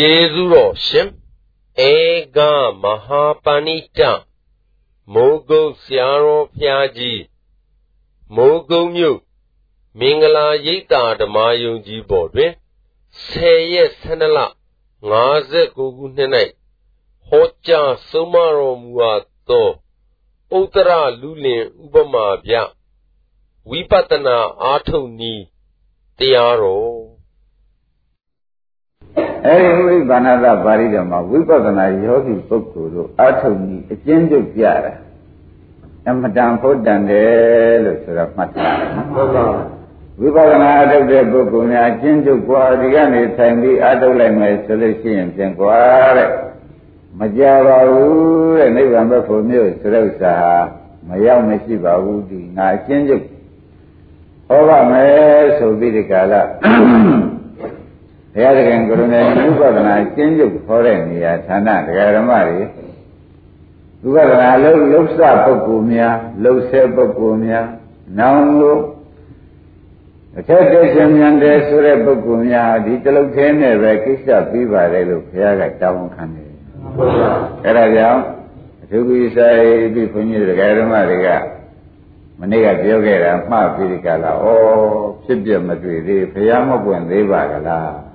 ကျေးဇူးတော်ရှင်ဧကမဟာပဏိတမိုးကုတ်ဆရာတော်ဖျားကြီးမိုးကုတ်မြို့မင်္ဂလာရိပ်သာဓမ္မယုံကြီးပေါ်တွင်10ရက်12လ59ခုနှစ်၌ဟောကြားဆုံးမတော်မူအပ်သောဥတရလူလင်ဥပမာပြဝိပဿနာအာထုံနီးတရားတော် အဲဒီဝိပဿနာသပါဠိတော်မှာဝိပဿနာယောဂီပုဂ္ဂိုလ်တို့အာထုံနီးအကျဉ်းချုပ်ပြတာအမတန်ဖို့တန်တယ်လို့ဆိုတော့မှတ်ထားတယ်နော်ဟုတ်ပါဝိပဿနာအထုတ်တဲ့ပုဂ္ဂိုလ်များအကျဉ်းချုပ်กว่าဒီကနေထိုင်ပြီးအထုတ်လိုက်မယ်ဆိုလို့ရှိရင်ပြန်กว่าတဲ့မကြပါဘူးတဲ့နိဗ္ဗာန်ဘက်ဖို့မျိုးဆိုတဲ့ဥစ္စာမရောက်မရှိပါဘူးဒီငါအကျဉ်းချုပ်ဟောပါမယ်ဆိုပြီးဒီကလာ ဘုရားသခင်ကရုဏာဥပဒနာကျင့်ကြုတ်ခေါ်တဲ့နေရာဌာနတရားဓမ္မတွေဥပဒနာလုံးလှုပ်ဆပုဂ္ဂိုလ်များလှုပ်ဆဲပုဂ္ဂိုလ်များနောင်လို့အထက်တရှင်မြန်တယ်ဆိုတဲ့ပုဂ္ဂိုလ်များဒီတလုတ်သေးနဲ့ပဲကိစ္စပြီးပါတယ်လို့ဘုရားကတောင်းခံတယ်အဲ့ဒါကြောင့်အထူးကြီးဆိုင်ပြီးဘုန်းကြီးတရားဓမ္မတွေကမနေ့ကပြောခဲ့တာမှားပြီးဒီကလာဩဖြစ်ပြမတွေ့သေးဘုရားမပွင့်သေးပါကလား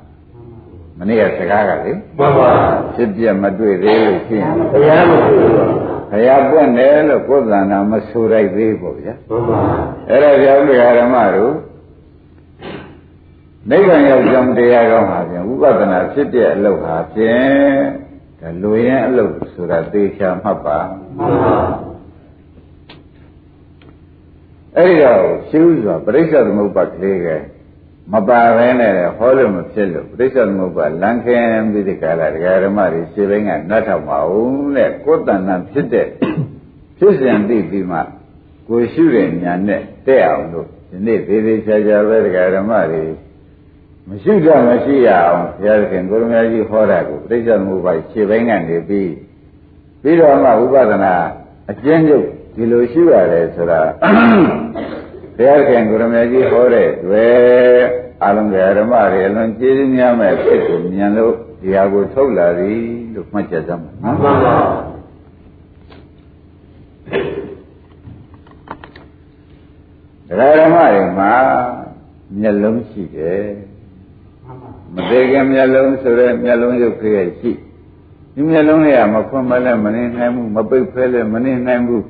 မနေ့ကစကားကလေမှန်ပါဖြစ်ပြမတွေ့သေးလို့ရှိရင်ဘုရားမတွေ့ပါဘုရားပွင့်တယ်လို့ကိုယ်သဏ္ဍာန်မဆိုလိုက်သေးပေါ့ဗျာမှန်ပါအဲ့ဒါကြောင့်ဓမ္မတို့နိဗ္ဗာန်ရောက်ကြောင်းတရားကောင်းပါပြန်ဥပဒနာဖြစ်တဲ့အလုပ်ဟာဖြင့်ဒါလူရင်အလုပ်ဆိုတာသေချာမှတ်ပါမှန်ပါအဲ့ဒီတော့ရှိဥစွာပရိစ္ဆေသမုပ္ပါကလေးက မပါဘဲနဲ့ဟောလို့မဖြစ်လို့ပရိစ္ဆေသမုပ္ပါလန်ခင်ပြီးဒီကလာဒကာဓမ္မတွေရှင်းဘင်းကနှတ်ထောက်ပါဦးတဲ့ကိုယ်တဏ္ဍဖြစ်တဲ့ဖြစ်စဉ်သိပြီးမှကိုရှုတဲ့ညာနဲ့တဲ့အောင်လို့ဒီနေ့သေးသေးချာချာပဲဒကာဓမ္မတွေမရှိတော့မရှိရအောင်ဘုရားခင်ကိုရမကြီးဟောတာကိုပြိဿမှုပိုက်ခြေပိုင်းကနေပြီးပြီးတော့မှဝိပဿနာအကျဉ်းချုပ်ဒီလိုရှိရတယ်ဆိုတာ ဘုရားခင်ကိုရမကြီးဟောတဲ့တွေ့အလုံးစုံဓမ္မတွေအလွန်ကျေးဇူးများမဲ့ဖြစ်ကိုမြင်လို့ဒီဟာကိုထုတ်လာသည်လို့မှတ်ချက်သမ်းပါနော်မှန်ပါတရားဓမ္မတွေမှာမျက်လုံးရှိတယ်မသေးခင်မျက်လုံးဆိုရဲမျက်လုံးရုပ်ခရဲ့ရှိဒီမျက်လုံးလေးကမခွန်မလဲမနေနိုင်ဘူးမပိတ်ဖဲလဲမနေနိုင်ဘူး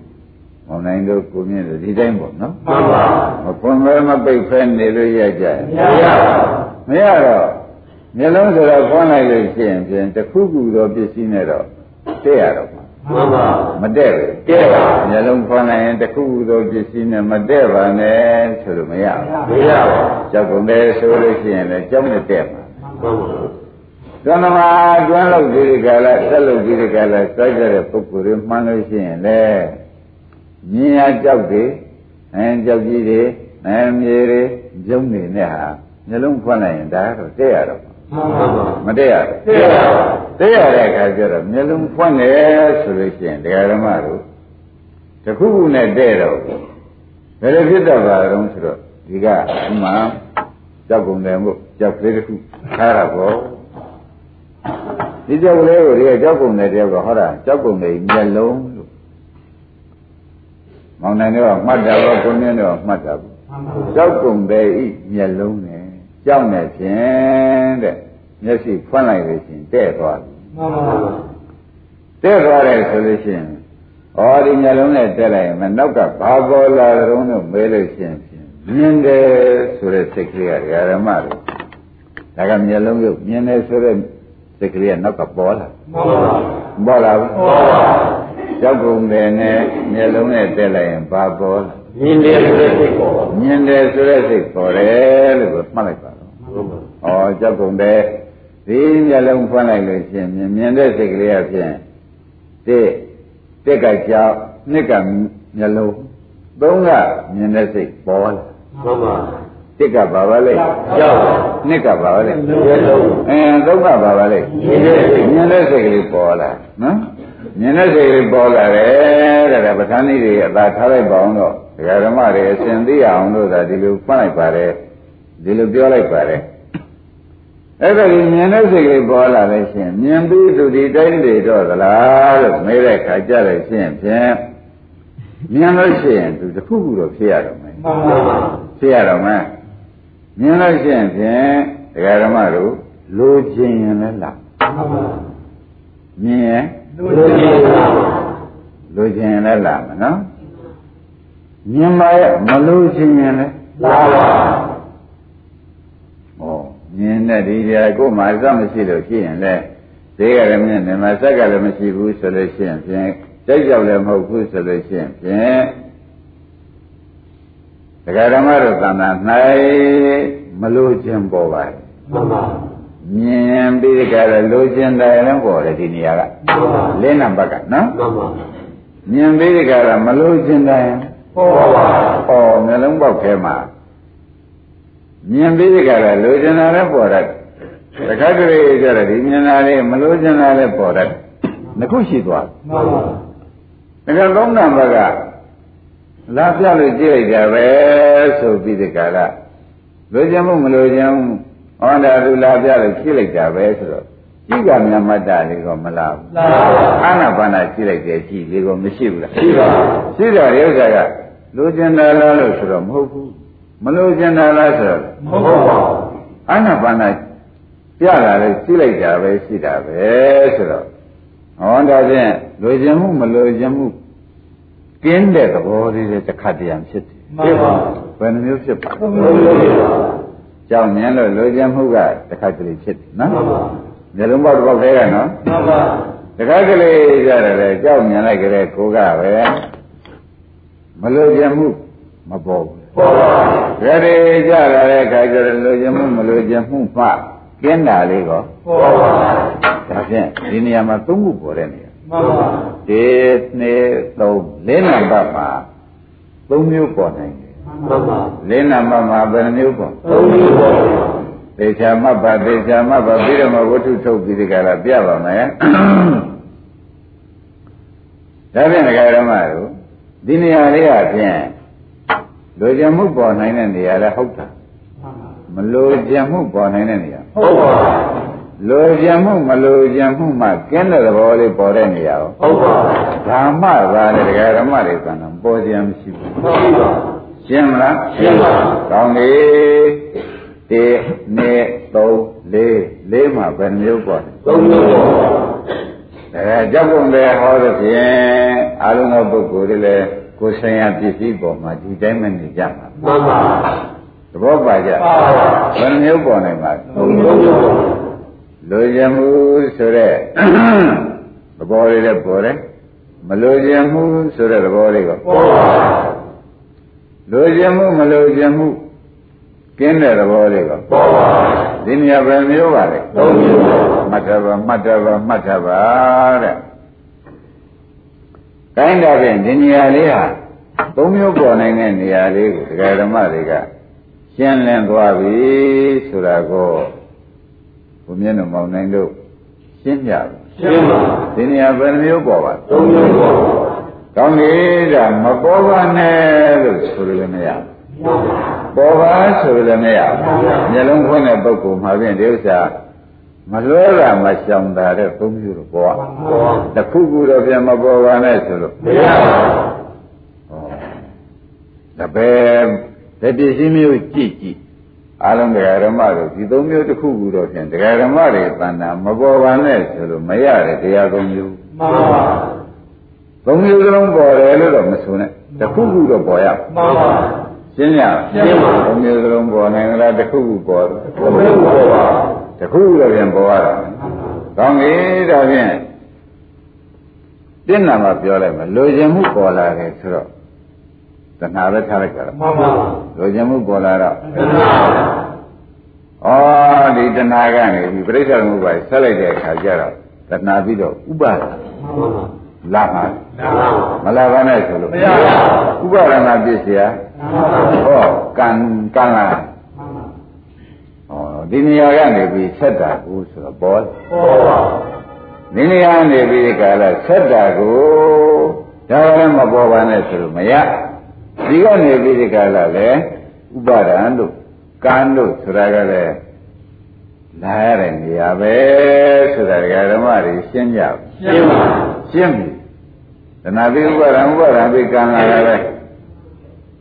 မောင်နိုင်တို့ကိုမြင်တယ်ဒီတိုင်းပေါ့နော်မှန်ပါမခွန်မဲမပိတ်ဖဲနေလို့ရကြမရပါဘူးမရတော့မျက်လုံးဆိုတော့ခွန်လိုက်လို့ရှိရင်ဖြင့်တစ်ခုခုသောပစ္စည်းနဲ့တော့တည့်ရတော့မှာမှန်ပါမတည့်ဘူးတည့်ပါမျက်လုံးခွန်လိုက်ရင်တစ်ခုခုသောပစ္စည်းနဲ့မတည့်ပါနဲ့ဆိုလို့မရဘူးမရပါကြောက်ကုန်တယ်ဆိုလို့ရှိရင်လည်းကြောက်နဲ့တည့်မှာမှန်ပါသန္ဓမာတွန်းလို့ဒီကလာဆက်လို့ဒီကလာစိုက်ကြတဲ့ပုဂ္ဂိုလ်တွေမှန်းလို့ရှိရင်လေ မြင်ရကြောက်တွေအဲကြောက်ကြီးတွေအဲမြေတွေကျုံနေနဲ့ဟာမျိုးလုံးဖွင့်လိုက်ရင်ဒါတော့တဲ့ရတော့မတဲ့ရဘူးတဲ့ရပါတဲ့ရတဲ့အခါကျတော့မျိုးလုံးဖွင့်တယ်ဆိုလို့ရှိရင်တရားဓမ္မတို့တခုခုနဲ့တဲ့တော့ဘယ်လိုဖြစ်တော့ပါတော့ဆိုတော့ဒီကဥမာကြောက်ကုန်တယ်မို့ကြောက်ကလေးတစ်ခုထားတာပေါ့ဒီကြောက်ကလေးကိုဒီကကြောက်ကုန်တယ်တယောက်ကဟောတာကြောက်ကုန်တယ်မျက်လုံးလို့ မောင်နိုင်တော့မှတ်တာပေါ့ကိုမြင့်တော့မှတ်တာပေါ့ကြောက်ကုန်တယ်ဤမျက်လုံးနဲ့ကြောက်နေဖြင့်တဲ့မျက်စိဖွင့်လိုက်လို့ရှိရင်တဲ့သွားပြီမှန်ပါပါတဲ့သွားတယ်ဆိုလို့ရှိရင်ဩဒီမျက်လုံးနဲ့တက်လိုက်ရင်မနောက်ကဘာပေါ်လာတုံးလို့မဲလို့ရှိရင်မြင်တယ်ဆိုတဲ့စိတ်ကလေးကဓမ္မတွေဒါကမျက်လုံးရုပ်မြင်တယ်ဆိုတဲ့စိတ်ကလေးကနောက်ကပေါ်လာမှန်ပါပေါ်လာဘူးပေါ်ပါ ကြောက်ကုန်တယ်နဲ့မျက်လုံးနဲ့တက်လိုက်ရင်ဘာပေါ်လာမြင်တယ်ဆိုတဲ့စိတ်ပေါ်မြင်တယ်ဆိုတဲ့စိတ်ပေါ်တယ်လို့မှတ်လိုက်ပါတော့ဩကြောက်ကုန်တယ်ဒီမျက်လုံးဖွင့်လိုက်လို့ရှင်မြင်မြင်တဲ့စိတ်ကလေးကဖြင့်တစ်တက်ကကြောက်နှစ်ကမျက်လုံးသုံးကမြင်တဲ့စိတ်ပေါ်လာမှန်ပါတစ်ကဘာပါလဲကြောက်နှစ်ကဘာပါလဲမျက်လုံးအဲသုံးကဘာပါလဲမြင်တဲ့စိတ်ကလေးပေါ်လာနော် မြင်တဲ့စိတ်ကလေးပေါ်လာတယ်တဲ့ဒါပဋ္ဌာန်းကြီးတွေအသာထားလိုက်ပါအောင်တော့ဒကာဓမ္မတွေအစဉ်သိအောင်လို့သာဒီလိုဖွင့်လိုက်ပါတယ်ဒီလိုပြောလိုက်ပါတယ်အဲ့ဒါကြီးမြင်တဲ့စိတ်ကလေးပေါ်လာလို့ရှိရင်မြင်ပြီးသူဒီတိုင်းတွေတော့သလားလို့မေးတဲ့ခါကြလို့ရှိရင်ဖြင့်မြင်လို့ရှိရင်သူတစ်ခုခုတော့ဖြစ်ရတော့မယ်မှန်ပါပါဖြစ်ရတော့မယ်မြင်လို့ရှိရင်ဖြင့်ဒကာဓမ္မတို့လိုချင်ရင်လည်းလာမှန်ပါမြင်ရင် လိုချင်ရင်လာလိုချင်ရင်လည်းလာမယ်နော်မြင်ပါရဲ့မလိုချင်ရင်လည်းလာပါမြင်တဲ့ဒီကြကိုယ်မှာအစမရှိလို့ရှိရင်လည်းဈေးကလည်းမြင်တယ်မှာစက်ကလည်းမရှိဘူးဆိုလို့ရှိရင်ဖြင့်ကြိုက်ကြောက်လည်းမဟုတ်ဘူးဆိုလို့ရှိရင်ဖြင့်ဒကာဓမ္မတို့သံသာ၌မလို့ခြင်းပေါ်ပါတယ်မှန်ပါ မြင်ပြီးကြတယ်လိုချင်တယ်လည်းပေါ်တယ်ဒီနေရာကလင်းနံပါတ်ကနော်မှန်ပါမြင်ပြီးကြတာမလိုချင်တယ်ပေါ်ပါဩမျိုးလုံးပေါက်ထဲမှာမြင်ပြီးကြတာလိုချင်တာလည်းပေါ်တတ်တခါတလေကြတယ်ဒီမြင်တာလေးမလိုချင်တာလည်းပေါ်တတ်နှစ်ခုရှိသွားမှန်ပါဒါကသုံးနံပါတ်ကလာပြလို့ကြည့်လိုက်တာပဲဆိုပြီးဒီကရလိုချင်မှုမလိုချင်မှု ဟောတာသူလာပြလို့ကြည့်လိုက်တာပဲဆိုတော့ကြည့်ကမြတ်မတ္တလေးကမလားဘူးအာနာပါနာကြည့်လိုက်တယ်ကြည့်လေးကမရှိဘူးလားရှိပါရှိတော့ရုပ်ကလိုချင်တယ်လားလို့ဆိုတော့မဟုတ်ဘူးမလို့ကျင်တာလားဆိုတော့မဟုတ်ပါဘူးအာနာပါနာပြလာလေကြည့်လိုက်တာပဲရှိတာပဲဆိုတော့ဟောဒါဖြင့်လိုချင်မှုမလိုချင်မှုကင်းတဲ့သဘောလေးတွေတစ်ခါတည်းရဖြစ်တယ်မှန်ပါဘယ်နှမျိုးဖြစ်ပါဘယ်နှမျိုးဖြစ်ပါ ကြောက်မြင်လို့လိုချင်မှုကတစ်ခါတည်းဖြစ်တယ်နော်မှန်ပါမျိုးလုံးပေါက်တစ်ပေါက်သေးကနော်မှန်ပါတခါကလေးကြတယ်လေကြောက်မြင်လိုက်ကြတဲ့ကိုကပဲမလိုချင်မှုမပေါ်ဘူးပေါ်ပါကြရကြလာတဲ့အခါကျတော့လိုချင်မှုမလိုချင်မှုမှကင်းတာလေးကောပေါ်ပါဒါဖြင့်ဒီနေရာမှာသုံးခုပေါ်တဲ့နေရာမှန်ပါဒီနှစ်သုံးလေးနံပါတ်မှာသုံးမျိုးပေါ်နိုင်တယ်မှန်ပါ လေးနံပါတ်မှာဘယ်နှမျိုးပေါ်သုံးမျိုးပေါ်သေချာမှတ်ပါသေချာမှတ်ပါပြီးတော့မှဝတ္ထုထုတ်ပြီးဒီကလာပြပါမယ်ဒါဖြင့်ဒကာရမတို့ဒီနေရာလေးအပြင်လိုချင်မှုပေါ်နိုင်တဲ့နေရာလည်းဟုတ်တာမလိုချင်မှုပေါ်နိုင်တဲ့နေရာဟုတ်ပါလိုချင်မှုမလိုချင်မှုမှကင်းတဲ့သဘောလေးပေါ်တဲ့နေရာရောဟုတ်ပါဓမ္မသာလေဒကာဓမ္မတွေကံတော့ပေါ်ခြင်းမရှိဘူးဟုတ်ပါ ရှင်းမလားရှင်းပါကောင်းပြီတေနေ3 4 4မှာဘယ်မျိုးပေါ်လဲ3မျိုးပေါ်အဲကြောက်ကုန်တယ်ဟောတဲ့ဖြင့်အလုံးစုံပုဂ္ဂိုလ်တွေလည်းကိုယ်ဆိုင်ရာပစ္စည်းပေါ်မှာဒီတိုင်းမနေကြမှာမှန်ပါသဘောပါကြပါပါဘယ်မျိုးပေါ်နိုင်ပါသုံးမျိုးပေါ်လိုချင်မှုဆိုတဲ့သဘောလေးလည်းပေါ်တယ်မလိုချင်မှုဆိုတဲ့သဘောလေးကပေါ်ပါ လိုချင်မှုမလိုချင်မှုကင်းတဲ့သဘောလေးကပေါ်ပါဒီနေရာပဲမျိုးပါလေသုံးမျိုးပါမှတ်တပါမှတ်တပါမှတ်တပါတဲ့ကိုင်းတာဖြင့်ဒီနေရာလေးဟာသုံးမျိုးပေါ်နိုင်တဲ့နေရာလေးကိုဒကာဓမ္မတွေကရှင်းလင်းသွားပြီဆိုတာကိုဘုမျက်နှာမောင်နိုင်တို့ရှင်းပြပါရှင်းပါဒီနေရာဘယ်နှမျိုးပေါ်ပါသုံးမျိုးပေါ်ပါ ကောင်းပြီဒါမပေါ်ပါနဲ့လို့ဆိုလို့မရဘူးပေါ်ပါဆိုလို့မရဘူးမျက်လုံးဖွင့်တဲ့ပုဂ္ဂိုလ်မှာဖြင့်ဒီဥစ္စာမလွဲတာမရှောင်တာတဲ့သုံးမျိုးတော့ပေါ်တခုခုတော့ပြန်မပေါ်ပါနဲ့ဆိုလို့မရပါဘူးဒါပဲတပစ္စည်းမျိုးကြည့်ကြည့်အားလုံးတရားဓမ္မတို့ဒီသုံးမျိုးတစ်ခုခုတော့ဖြင့်တရားဓမ္မတွေတဏ္ဍာမပေါ်ပါနဲ့ဆိုလို့မရတယ်တရားသုံးမျိုးမှန်ပါ သုံးမျိုးစလုံးပေါ်တယ်လို့တော့မဆိုနဲ့တစ်ခုခုတော့ပေါ်ရမှန်ပါရှင်းရရှင်းပါသုံးမျိုးစလုံးပေါ်နိုင်လားတစ်ခုခုပေါ်တယ်တစ်ခုခုပေါ်ပါတခုတော့ပြန်ပေါ်ရတာကောင်းပြီဒါဖြင့်ပြင့်နာမှာပြောလိုက်မယ်လိုချင်မှုပေါ်လာတယ်ဆိုတော့တဏှာပဲထားလိုက်ကြတာမှန်ပါလိုချင်မှုပေါ်လာတော့တဏှာဩဒီတဏှာကနေဒီပြိဿမှုပါဆက်လိုက်တဲ့အခါကျတော့တဏှာပြီးတော့ဥပါဒ လာမှာမလာပါနဲ့ဆိုလို့မရပါဘူးဥပါဒနာပြည့်စရာဟောကံကံလာဒီနေရာကနေပြီးဆက်တာကိုဆိုတော့ပေါ်ပေါ်ပါဒီနေရာနေပြီးကာလဆက်တာကိုဒါလည်းမပေါ်ပါနဲ့ဆိုလို့မရဒီကနေပြီးဒီကာလလည်းဥပါဒံတို့ကံတို့ဆိုတာကလည်းလာရတဲ့နေရာပဲဆိုတာဒကာဓမ္မတွေရှင်းကြပါရှင်းပါရှင်းပြီ တဏှာပိဥပါဒံဥပါဒံပိကံလာတာပဲ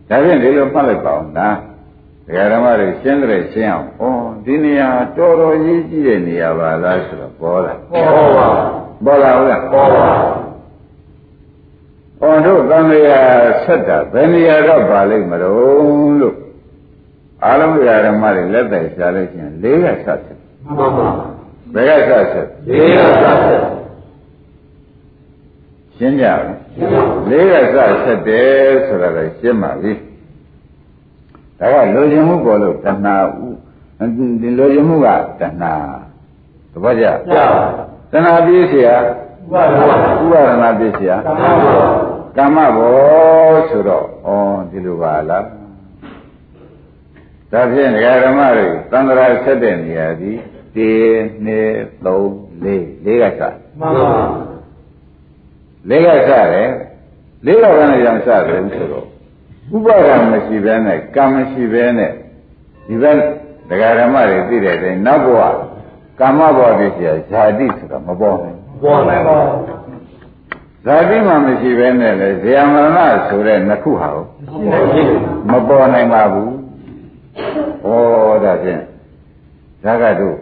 ဒါဖြင့်ဒီလိုမှတ်လိုက်ပါအောင်ဒါဒကာဓမ္မတွေရှင်းတယ်ရှင်းအောင်ဩဒီနေရာတော်တော်ရေးကြည့်တဲ့နေရာပါလားဆိုတော့ပေါ်လာပေါ်ပါပေါ်လာဟုတ်လားပေါ်ပါ။အော်တို့သံဃာဆက်တာဘယ်နေရာတော့ပါလိမ့်မလို့လို့အာလုံးဓမ္မတွေလက်တိုင်ရှားလို့ရှိရင်လေးကဆက်တယ်မှန်ပါ။ဘယ်ကဆက်ဆက်လေးရဆက်ဆက် ရှင်းကြပါ ရှင်းပါ ။လေးကဆက်ဆက်တယ်ဆိုတာလည်းရှင်းပါပြီ။ဒါကလိုချင်မှုပေါ်လို့တဏှာဥဒီလိုချင်မှုကတဏှာသဘောကျ ရပါ တဏှာပြည့်เสีย ဥပါဒဝ ဥပါဒနာပြည့်เสีย သမ္မာဘော ကမ္မဘောဆိုတော့ဩဒီလိုပါလားဒါဖြင့်ဒကာဓမ္မတွေသံဃာဆက်တဲ့နေရာဒီ1 2 3 4လေးကစ မှန်ပါ လေးကစတယ်လေးကဘယ်နဲ့ကြောင့်စတယ်ဆိုတော့ဥပါဒံမရှိဘဲနဲ့ကံမရှိဘဲနဲ့ဒီဘက်ဒကာဓမ္မတွေသိတဲ့အတိုင်းနောက်ဘဝကာမဘဝပြည့်စရာဇာတိဆိုတော့မပေါ်နိုင်ဘူးပေါ်နိုင်ပါဇာတိမှမရှိဘဲနဲ့လေဇေယမရဏဆိုတဲ့နှစ်ခုဟာကိုရှိတယ်မပေါ်နိုင်ပါဘူး။ဩဒါဖြင့်ဒါကတို့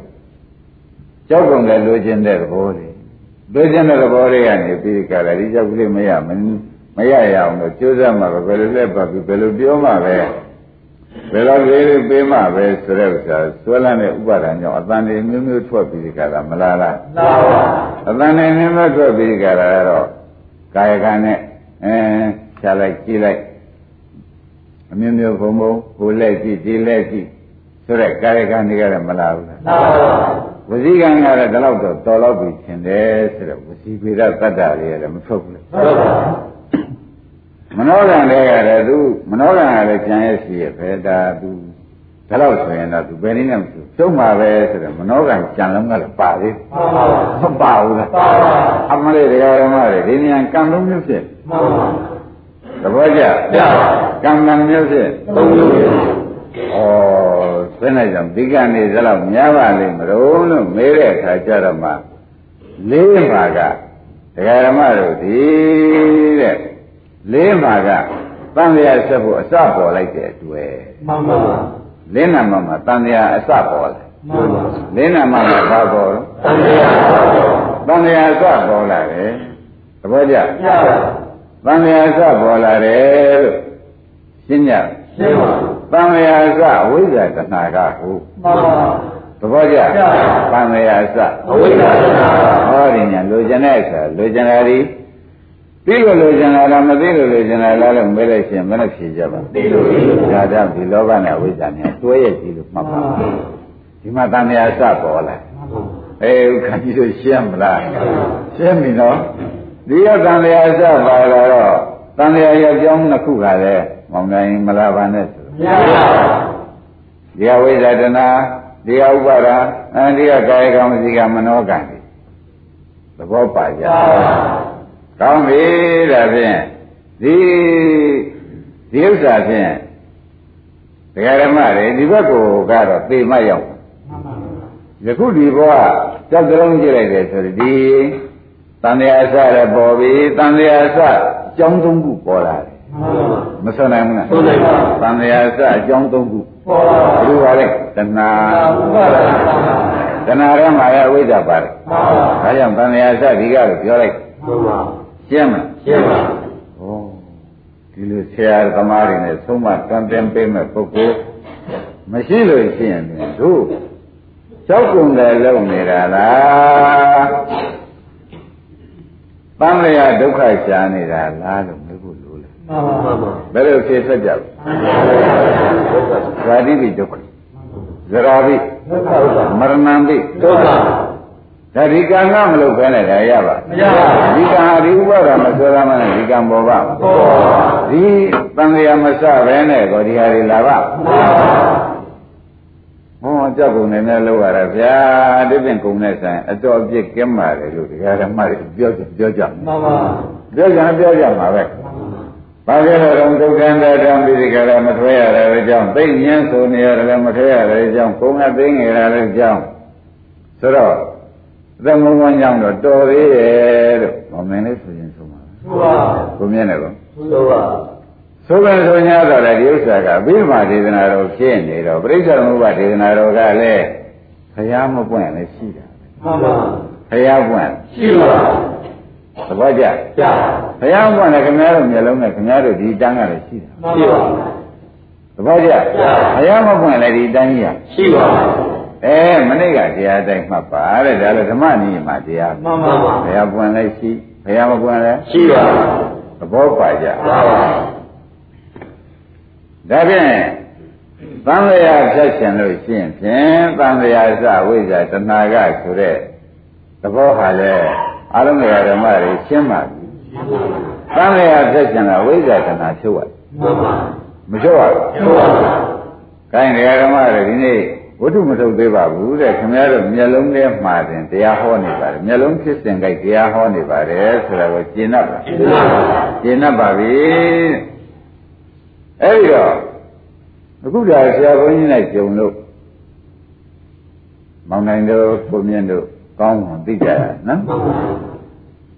ကြောက်ကုန်လည်းလိုချင်တဲ့သဘောတွေ လိုချင်တဲ့သဘောတွေကနေပြီးကြတာဒီကြောက်ကလေးမရမမရရအောင်လို့ကြိုးစားမှာပဲဘယ်လိုလဲပတ်ပြီးဘယ်လိုပြောမှပဲဘယ်လိုလေးလေးပေးမှပဲဆိုတဲ့ဥစ္စာဆွဲလန်းတဲ့ဥပါဒဏ်ကြောင့်အတန်တွေမျိုးမျိုးထွက်ပြီးကြတာမလားလားလာပါအတန်တွေမျိုးမျိုးထွက်ပြီးကြတာကတော့ကာယကံနဲ့အဲခြားလိုက်ကြည့်လိုက်အမျိုးမျိုးဘုံဘုံကိုလက်ကြည့်ဒီလက်ကြည့်ဆိုတဲ့ကာယကံတွေကလည်းမလားဘူးလားလာပါ ဝစီကံကလည်းဒီလောက်တော့တော်တော့ပြီထင်တယ်ဆိုတော့ဝစီပေရတတ္တတွေလည်းမထုတ်ဘူးလေဟုတ်ပါမနောကံတွေကလည်းသူမနောကံကလည်းကြံရဲ့ရှိရဲ့ပဲဒါသူဒီလောက်ဆိုရင်တော့သူဘယ်နည်းနဲ့မသူသုံးပါပဲဆိုတော့မနောကံကြံလုံးကလည်းပါသေးမှန်ပါမပါဘူးလားပါပါအမလေးတရားဓမ္မတွေဒီဉာဏ်ကံလုံးမျိုးဖြစ်မှန်ပါသဘောကျရပါကံကံမျိုးဖြစ်သုံးမျိုးဩ ဘယ်နဲ့ကြောင့်ဒီကံနေစလောက်များပါလိမ့်မလို့လို့မေးတဲ့အခါကျတော့မှလေးပါကတရားဓမ္မတို့ဒီတဲ့လေးပါကတန်လျာဆက်ဖို့အစပေါ်လိုက်တဲ့အတွက်မှန်ပါလင်းနာမမှာတန်လျာအစပေါ်လာမှန်ပါလင်းနာမမှာဘာပေါ်လို့တန်တရားပါပါတန်လျာအစပေါ်လာတယ်သဘောကျရပါတန်လျာအစပေါ်လာတယ်လို့ရှင်းကြရှင်းပါ တန်လျာအစဝိဇ္ဇာတဏှာကဟုမှန်ပါသဘောကျကျပါတန်လျာအစအဝိဇ္ဇာတဏှာဟောဒီညာလိုချင်တဲ့အခါလိုချင်တာဒီသိလို့လိုချင်တာလားမသိလို့လိုချင်တာလားလို့မေးလိုက်ရှင်ဘယ်နဲ့ဖြေကြပါသိလို့သိလို့ဒါကြောင့်ဒီလောဘနဲ့ဝိဇ္ဇာနဲ့တွဲရကြည့်လို့မှတ်ပါဒီမှာတန်လျာအစပေါ်လာအေးဥက္ကကြီးတို့ရှင်းမလားရှင်းပြီနော်ဒီကတန်လျာအစပါလာတော့တန်လျာရဲ့အကြောင်းနှစ်ခုကလည်းမောင်နိုင်မလာပါနဲ့ ဆိုရပါဒီကဝိဇ္ဇာတနာဒီကဥပါဒာအဲဒီကကာယကံမစီကမနောကံတွေသဘောပါကြရပါကောင်းပြီဒါဖြင့်ဒီဒီဥစ္စာဖြင့်ဒကာဓမ္မတွေဒီဘက်ကိုကတော့သေမရောက်ယခုဒီဘဝကြောက်ကြုံကြည့်လိုက်တယ်ဆိုတော့ဒီတန်တရားအစရပေါ်ပြီတန်တရားအစအကြောင်းသုံးခုပေါ်လာတယ် မဆွနိုင်ဘူးလားဆွနိုင်ပါတန်တရားအစအကြောင်းသုံးခုပေါ်ပါဘုရားလေတဏှာဥပါဒနာတဏှာထဲမှာလည်းအဝိဇ္ဇာပါတယ်မှန်ပါဒါကြောင့်တန်တရားအစဒီကလို့ပြောလိုက်မှန်ပါရှင်းမလားရှင်းပါဩဒီလိုဆရာသမားတွေနဲ့သုံးမတန်တင်ပေးမဲ့ပုဂ္ဂိုလ်မရှိလို့ရှိရင်ဖြင့်တို့ကြောက်ကုန်တယ်လုံနေတာလားတန်လျာဒုက္ခရှားနေတာလားလို့ ဘယ်လိုဖြေဆက်ကြလဲဇာတိပိဒုက္ခဇရာပိဒုက္ခဥပါမရဏံပိဒုက္ခဒါဒီကံကမလုပ်ဘဲနဲ့ဒါရပါမရပါဘူးဒီကံဟာဒီဥပါဒမဆွဲသားမနဲ့ဒီကံပေါ်ပါပေါ်ပါဒီတန်လျာမစဘဲနဲ့ကိုဒီဟာတွေလာပါဟောကြောက်ကုန်နေနဲ့လောက်ရတာဗျာဒီပြင်ကုန်နဲ့ဆိုင်အတော်အပြစ်ကင်းပါတယ်လို့ဒီဟာဓမ္မတွေပြောကြပြောကြမှန်ပါပြောကြပြောကြမှာပဲ ဘာကြလဲတော့ဒုက္ခန္တတံပိရိကရမထွဲရတဲ့အကြောင်းသိဉ္ဇဉ်ဆိုနေရတယ်မထွဲရတဲ့အကြောင်းကိုယ်ကသိငယ်ရတဲ့အကြောင်းဆိုတော့အသက်မုန်းဝမ်းကြောင့်တော့တော်သေးရဲ့လို့မောင်မင်းလေးဆိုရင်ဆိုမှာသုပါကိုမြင်တယ်ကောသုပါဆိုကံဆိုညာတော့လေဒီဥစ္စာကဘိဓမ္မာဒေသနာတော်ဖြစ်နေတော့ပြိဿသမုပ္ပါဒေသနာတော်ကလည်းဘုရားမပွင့်လည်းရှိတာမှန်ပါဘုရားပွင့်ရှိပါ သဘောကျကြာဘုရားပွင့်လည်းခင်ဗျားတို့မျက်လုံးနဲ့ခင်ဗျားတို့ဒီတန်းကလည်းရှိတာမှန်ပါသဘောကျဘုရားမပွင့်လည်းဒီတန်းကြီးကရှိပါအဲမနေ့ကတရားတိုင်းမှတ်ပါတဲ့ဒါလည်းဓမ္မနည်းမှာတရားမှန်ပါဘုရားပွင့်လည်းရှိဘုရားမပွင့်လည်းရှိပါသဘောပါကြမှန်ပါဒါဖြင့်သံဃာဖြတ်ရှင်လို့ရှိရင်ဖြင့်သံဃာစဝိဇ္ဇာတဏှာကဆိုတဲ့သဘောဟာလဲ အလုံးစုံဓမ္မတွေရှင်းပါပြီသံဃာဖြတ်ရှင်ကဝိဇ္ဇာတဏှာဖြုတ်ရမှန်ပါမဖြုတ်ရဘူးသုပါခိုင်းတရားဓမ္မတွေဒီနေ့ဝိတုမထုတ်သေးပါဘူးတဲ့ခင်ဗျားတို့မျက်လုံးထဲမှာတင်တရားဟောနေပါတယ်မျက်လုံးဖြစ်စဉ်ကြိုက်တရားဟောနေပါတယ်ဆိုတာကိုကျင့်တတ်ပါရှင်းပါကျင့်တတ်ပါပြီအဲ့ဒီတော့အခုဒါဆရာဘုန်းကြီးနဲ့ကြုံလို့မောင်နိုင်တို့ကိုမြင့်တို့ ကောင်းအောင်သိကြရနော်မှန်ပါ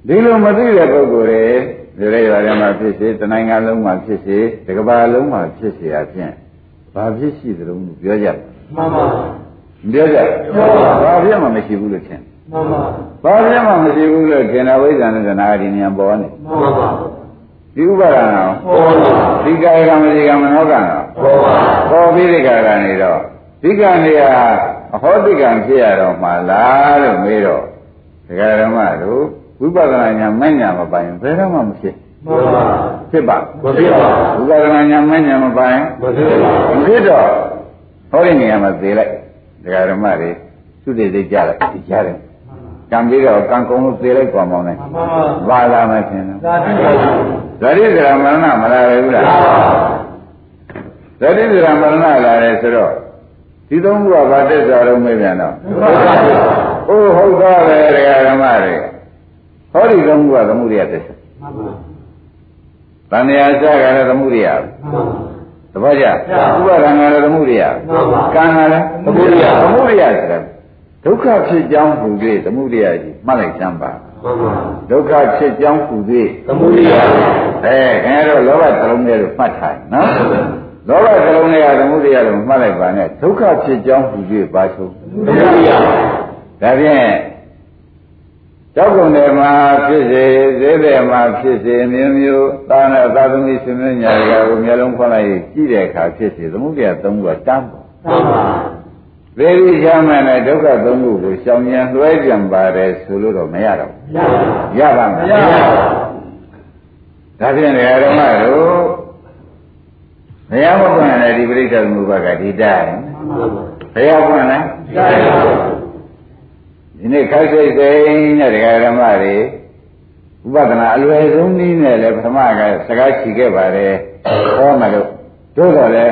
ဒီလိုမသိတဲ့ပုဂ္ဂိုလ်တွေဒီလိုရတယ်မှာဖြစ်စေတနိုင်ငံလုံးမှာဖြစ်စေတကဘာလုံးမှာဖြစ်စေအပြင်ဘာဖြစ်ရှိသလဲလို့ပြောကြတယ်မှန်ပါမပြောကြဘူးဘာဖြစ်မှမရှိဘူးလို့ထင်မှန်ပါဘာဖြစ်မှမရှိဘူးလို့ထင်တာဝိဇ္ဇာနဲ့ဇနာဒီဉာဏ်ပေါ်နေမှန်ပါဒီဥပါဒနာပေါ်ပါဒီကာယကံဒီကံမနောကံတော့ပေါ်ပါပေါ်ပြီးဒီကာယကနေတော့ဒီကံတွေဟာ အဟောတိကံဖြစ်ရတော့မှလားလို့မေးတော့ဒကာဓမ္မတို့ဝိပဿနာဉာဏ်မဉာဏ်မပိုင်ဘယ်တော့မှမဖြစ်မှန်ပါဖြစ်ပါမဖြစ်ပါဝိပဿနာဉာဏ်မဉာဏ်မပိုင်မဖြစ်ပါမဖြစ်တော့ဟောဒီနေရာမှာသေလိုက်ဒကာဓမ္မတွေသူတည်သိကြလိုက်ဒီကြားတယ်ကံပြီးတော့ကံကုံလို့သေလိုက်ကွာမောင်းလိုက်မှန်ပါဘာလာမထင်တော့သာတိပါဇရိသရမရဏမလာရဘူးလားဇရိသရမရဏလာတယ်ဆိုတော့ ဒီသုံးခုကဘာတက်ကြတော့မေးပြန်တော့မှန်ပါအိုးဟုတ်သားပဲဒကာဓမ္မတွေဟောဒီသုံးခုကသမှုရိယတက်ချက်မှန်ပါတဏှာစကလည်းသမှုရိယမှန်ပါသဘောကျဥပါဒံကလည်းသမှုရိယမှန်ပါကံကလည်းသမုဒိယသမှုရိယဆိုတာဒုက္ခဖြစ်ကြောင်းဟူ၍သမှုရိယကြီးမှတ်လိုက်စမ်းပါမှန်ပါဒုက္ခဖြစ်ကြောင်းဟူ၍သမုဒိယအဲခင်ဗျားတို့လောဘသလုံးလေးကိုမှတ်ထားနော် လောဘသလုံးလေးကသမှုရိယလို့မှတ်လိုက်ပါနဲ့ဒုက္ခဖြစ်ကြောင်းဟူ၍ပါဆိုသမုဒိယဒါဖြင့်ကြောက်ကုန်တယ်မှာဖြစ်စေဈေးတယ်မှာဖြစ်စေမျိုးမျိုးသာနာသာသမီရှင်မညာတွေကကိုမျက်လုံးဖွင့်လိုက်ကြည့်တဲ့အခါဖြစ်စေသမုဒိယသုံးခုကတန်းပေါ်မှန်ပါဗေဒီချမ်းမဲ့နဲ့ဒုက္ခသုံးခုကိုရှောင်ဉဏ်လွှဲကြံပါတယ်ဆိုလို့တော့မရတော့ရပါဘူးရပါမရလားပါဒါဖြင့်ဓမ္မတို့ ဘုရားမပွင့်လည်းဒီပရိစ္ဆေသမုပ္ပါကဒီတိုင်းမှန်ပါဘုရားပွင့်လည်းရပါဒီနေ့ခိုက်စိတ်စိတ်နဲ့တရားဓမ္မတွေဥပဒနာအလွယ်ဆုံးနည်းနဲ့လည်းပထမကစကားချီခဲ့ပါတယ်ဟောမယ်လို့တို့တော့လေ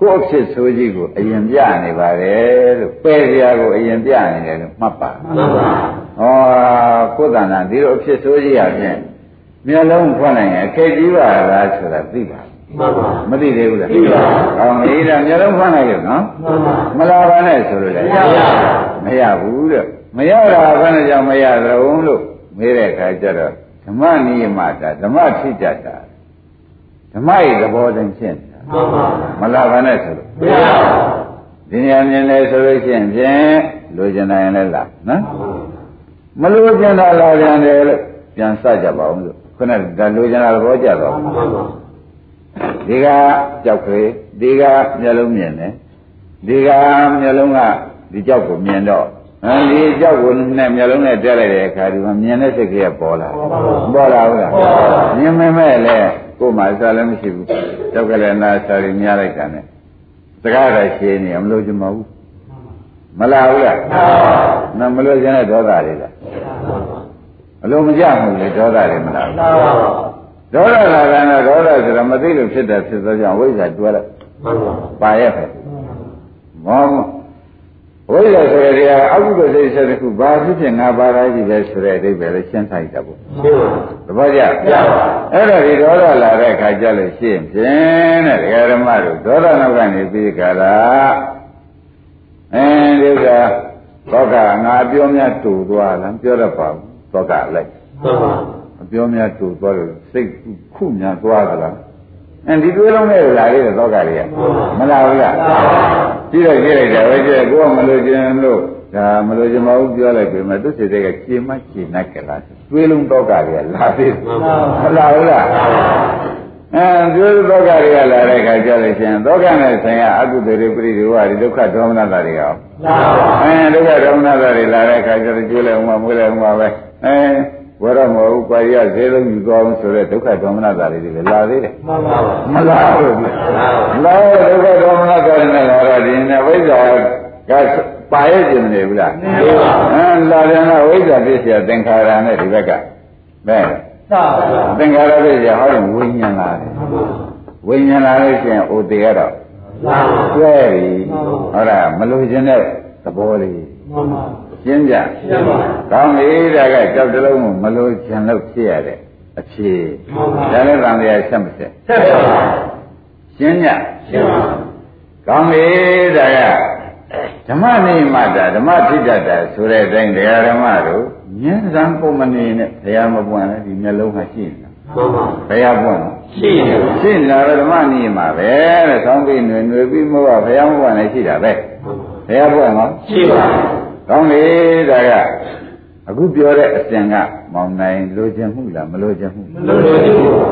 ကိုယ့်အဖြစ်ဆိုးကြီးကိုအရင်ပြနေပါတယ်လို့ပယ်စရာကိုအရင်ပြနေတယ်လို့မှတ်ပါမှန်ပါဟောကိုယ်တဏ္ဍာဒီလိုအဖြစ်ဆိုးကြီးရဖြင့်မျက်လုံးဖွင့်နိုင်ရင်အခက်ကြီးပါလားဆိုတာသိပါ မှန်ပါမသိသေးဘူးလားသိပါကောင်းပြီဒါမျက်လုံးဖွင့်လိုက်လို့နော်မှန်ပါမလာပါနဲ့ဆိုလို့လည်းမရပါမရဘူးတဲ့မရတာဘယ်နဲ့ကြောင့်မရသလဲလို့မေးတဲ့အခါကျတော့ဓမ္မနိယမတာဓမ္မဖြစ်ကြတာဓမ္မရဲ့သဘောတိုင်းရှင်းနေတာမှန်ပါမလာပါနဲ့ဆိုလို့မရပါဒီနေရာမြင်လဲဆိုလို့ရှိရင်ဖြင့်လိုချင်နိုင်ရင်လည်းလာနော်မလိုချင်တာလာပြန်တယ်လို့ပြန်စကြပါဦးလို့ခုနကဒါလိုချင်တာသဘောကျတော့မှန်ပါ ဒီကကြောက်ခေဒီကမျက်လုံးမြင်တယ်ဒီကမျက်လုံးကဒီကြောက်ကိုမြင်တော့အဲဒီကြောက်ကိုနဲ့မျက်လုံးနဲ့တက်လိုက်တဲ့အခါဒီမှာမြင်တဲ့စိတ်ကလေးကပေါ်လာပေါ်လာဟုတ်လားမြင်မဲ့မဲ့လေကိုယ်မှစားလည်းမရှိဘူးကြောက်ကလည်းနာစားရများလိုက်တာနဲ့စကားရရှင်းနေမလို့ချင်မဘူးမလာဘူးလားနမလို့ချင်တဲ့ဒေါသတွေလားအလိုမကြဘူးလေဒေါသတွေမလာဘူးမှန်ပါ ဒေါသလာတယ်နဲ့ဒေါသဆိုတာမသိလို့ဖြစ်တယ်ဖြစ်သောကြောင့်ဝိဇ္ဇာတွဲလိုက်မှန်ပါပါရဲ့ပဲမောဝိဇ္ဇာဆိုရတဲ့အကုသိုလ်စိတ်ဆက်တစ်ခုဘာဖြစ်ဖြစ်ငါပါတာကြီးပဲဆိုတဲ့အဓိပ္ပာယ်လေးရှင်းထားကြပေါ့ရှင်းပါသဘောကျရပါအဲ့တော့ဒီဒေါသလာတဲ့ခါကျလို့ရှိရင်ဖြင့်တဲ့ဒကာဓမ္မတို့ဒေါသနောက်ကနေပြီးကြလားအဲဒီကသောကငါပြောများတူသွားလားပြောတတ်ပါဘူးသောကလိုက်မှန် ပါအပြောများတူသွားလို့စိတ်ခုများသွားသလားအဲဒီတွေးလုံးနဲ့လာရတဲ့သောကတွေကမလာဘူးလားကြည့်တော့ကြည့်လိုက်တာပဲကြည့်ကိုကမလို့ခြင်းလို့ဒါမလို့ခြင်းမဟုတ်ပြောလိုက်ပြီမဲ့သူစိတ်တွေကရှင်းမရှင်းနိုင်ကြလားတွေးလုံးသောကတွေကလာသေးမလာဘူးလားအဲတွေးသောကတွေကလာတဲ့ခါကြလို့ရှင်သောကနဲ့ဆိုင်ရာအကုသိုလ်တွေပရိဒီဝါတွေဒုက္ခဒေါမနတာတွေရောလာပါအဲဒုက္ခဒေါမနတာတွေလာတဲ့ခါကျတော့ကျွေးလိုက်အောင်မွေးလိုက်အောင်ပဲအဲ ဝရမဟုတ်ပါရဈေးလုံးယူသွားအောင်ဆိုတဲ့ဒုက္ခဒေါမနတာတွေလည်းလာသေးတယ်မှန်ပါမလားဘူးလာဒုက္ခဒေါမနတာတွေနဲ့လာတော့ဒီနေ့ဝိဇ္ဇာကပါရဲ့ကျင်နေဘူးလားနေပါအဲလာတယ်ကဝိဇ္ဇာပြည့်စရာသင်္ခါရနဲ့ဒီဘက်ကဘယ်သာပါသင်္ခါရပြည့်စရာဟောရင်ဝိညာဉ်လာတယ်ဝိညာဉ်လာလို့ရှိရင်အိုတေရတော့လာပါကျွဲပြီဟုတ်လားမလို့ခြင်းတဲ့သဘောလေးမှန်ပါ ရှင်းကြ ရှင်းပါ ကောင်းပြီဒါကကြောက်တလုံးကိုမလို့ခြင်းလို့ဖြစ်ရတဲ့အဖြေ မှန်ပါ ဒါလည်းတန်တရားဆက်မဆက် ဆက်ပါ ရှင်းကြ ရှင်းပါ ကောင်းပြီဒါကဓမ္မနိမတာဓမ္မထိတတ်တာဆိုတဲ့အတိုင်းတရားဓမ္မတို့ဉာဏ်စံပုံမနေနဲ့ဘုရားမပွင့်လဲဒီမျက်လုံးကရှိနေတာ မှန်ပါ ဘုရားပွင့်လား ရှိတယ် ရှိနေတာပဲဓမ္မနိမပဲတဲ့ဆောင်းပြီးຫນွေຫນွေပြီးမဟုတ်ဘုရားမပွင့်လည်းရှိတာပဲဘုရားပွင့်နော် ရှိပါ ကောင်းပြီဒါကအခုပြောတဲ့အစဉ်ကမောင်နိုင်လိုချင်မှုလားမလိုချင်မှုမလို့လို့ရှိပါ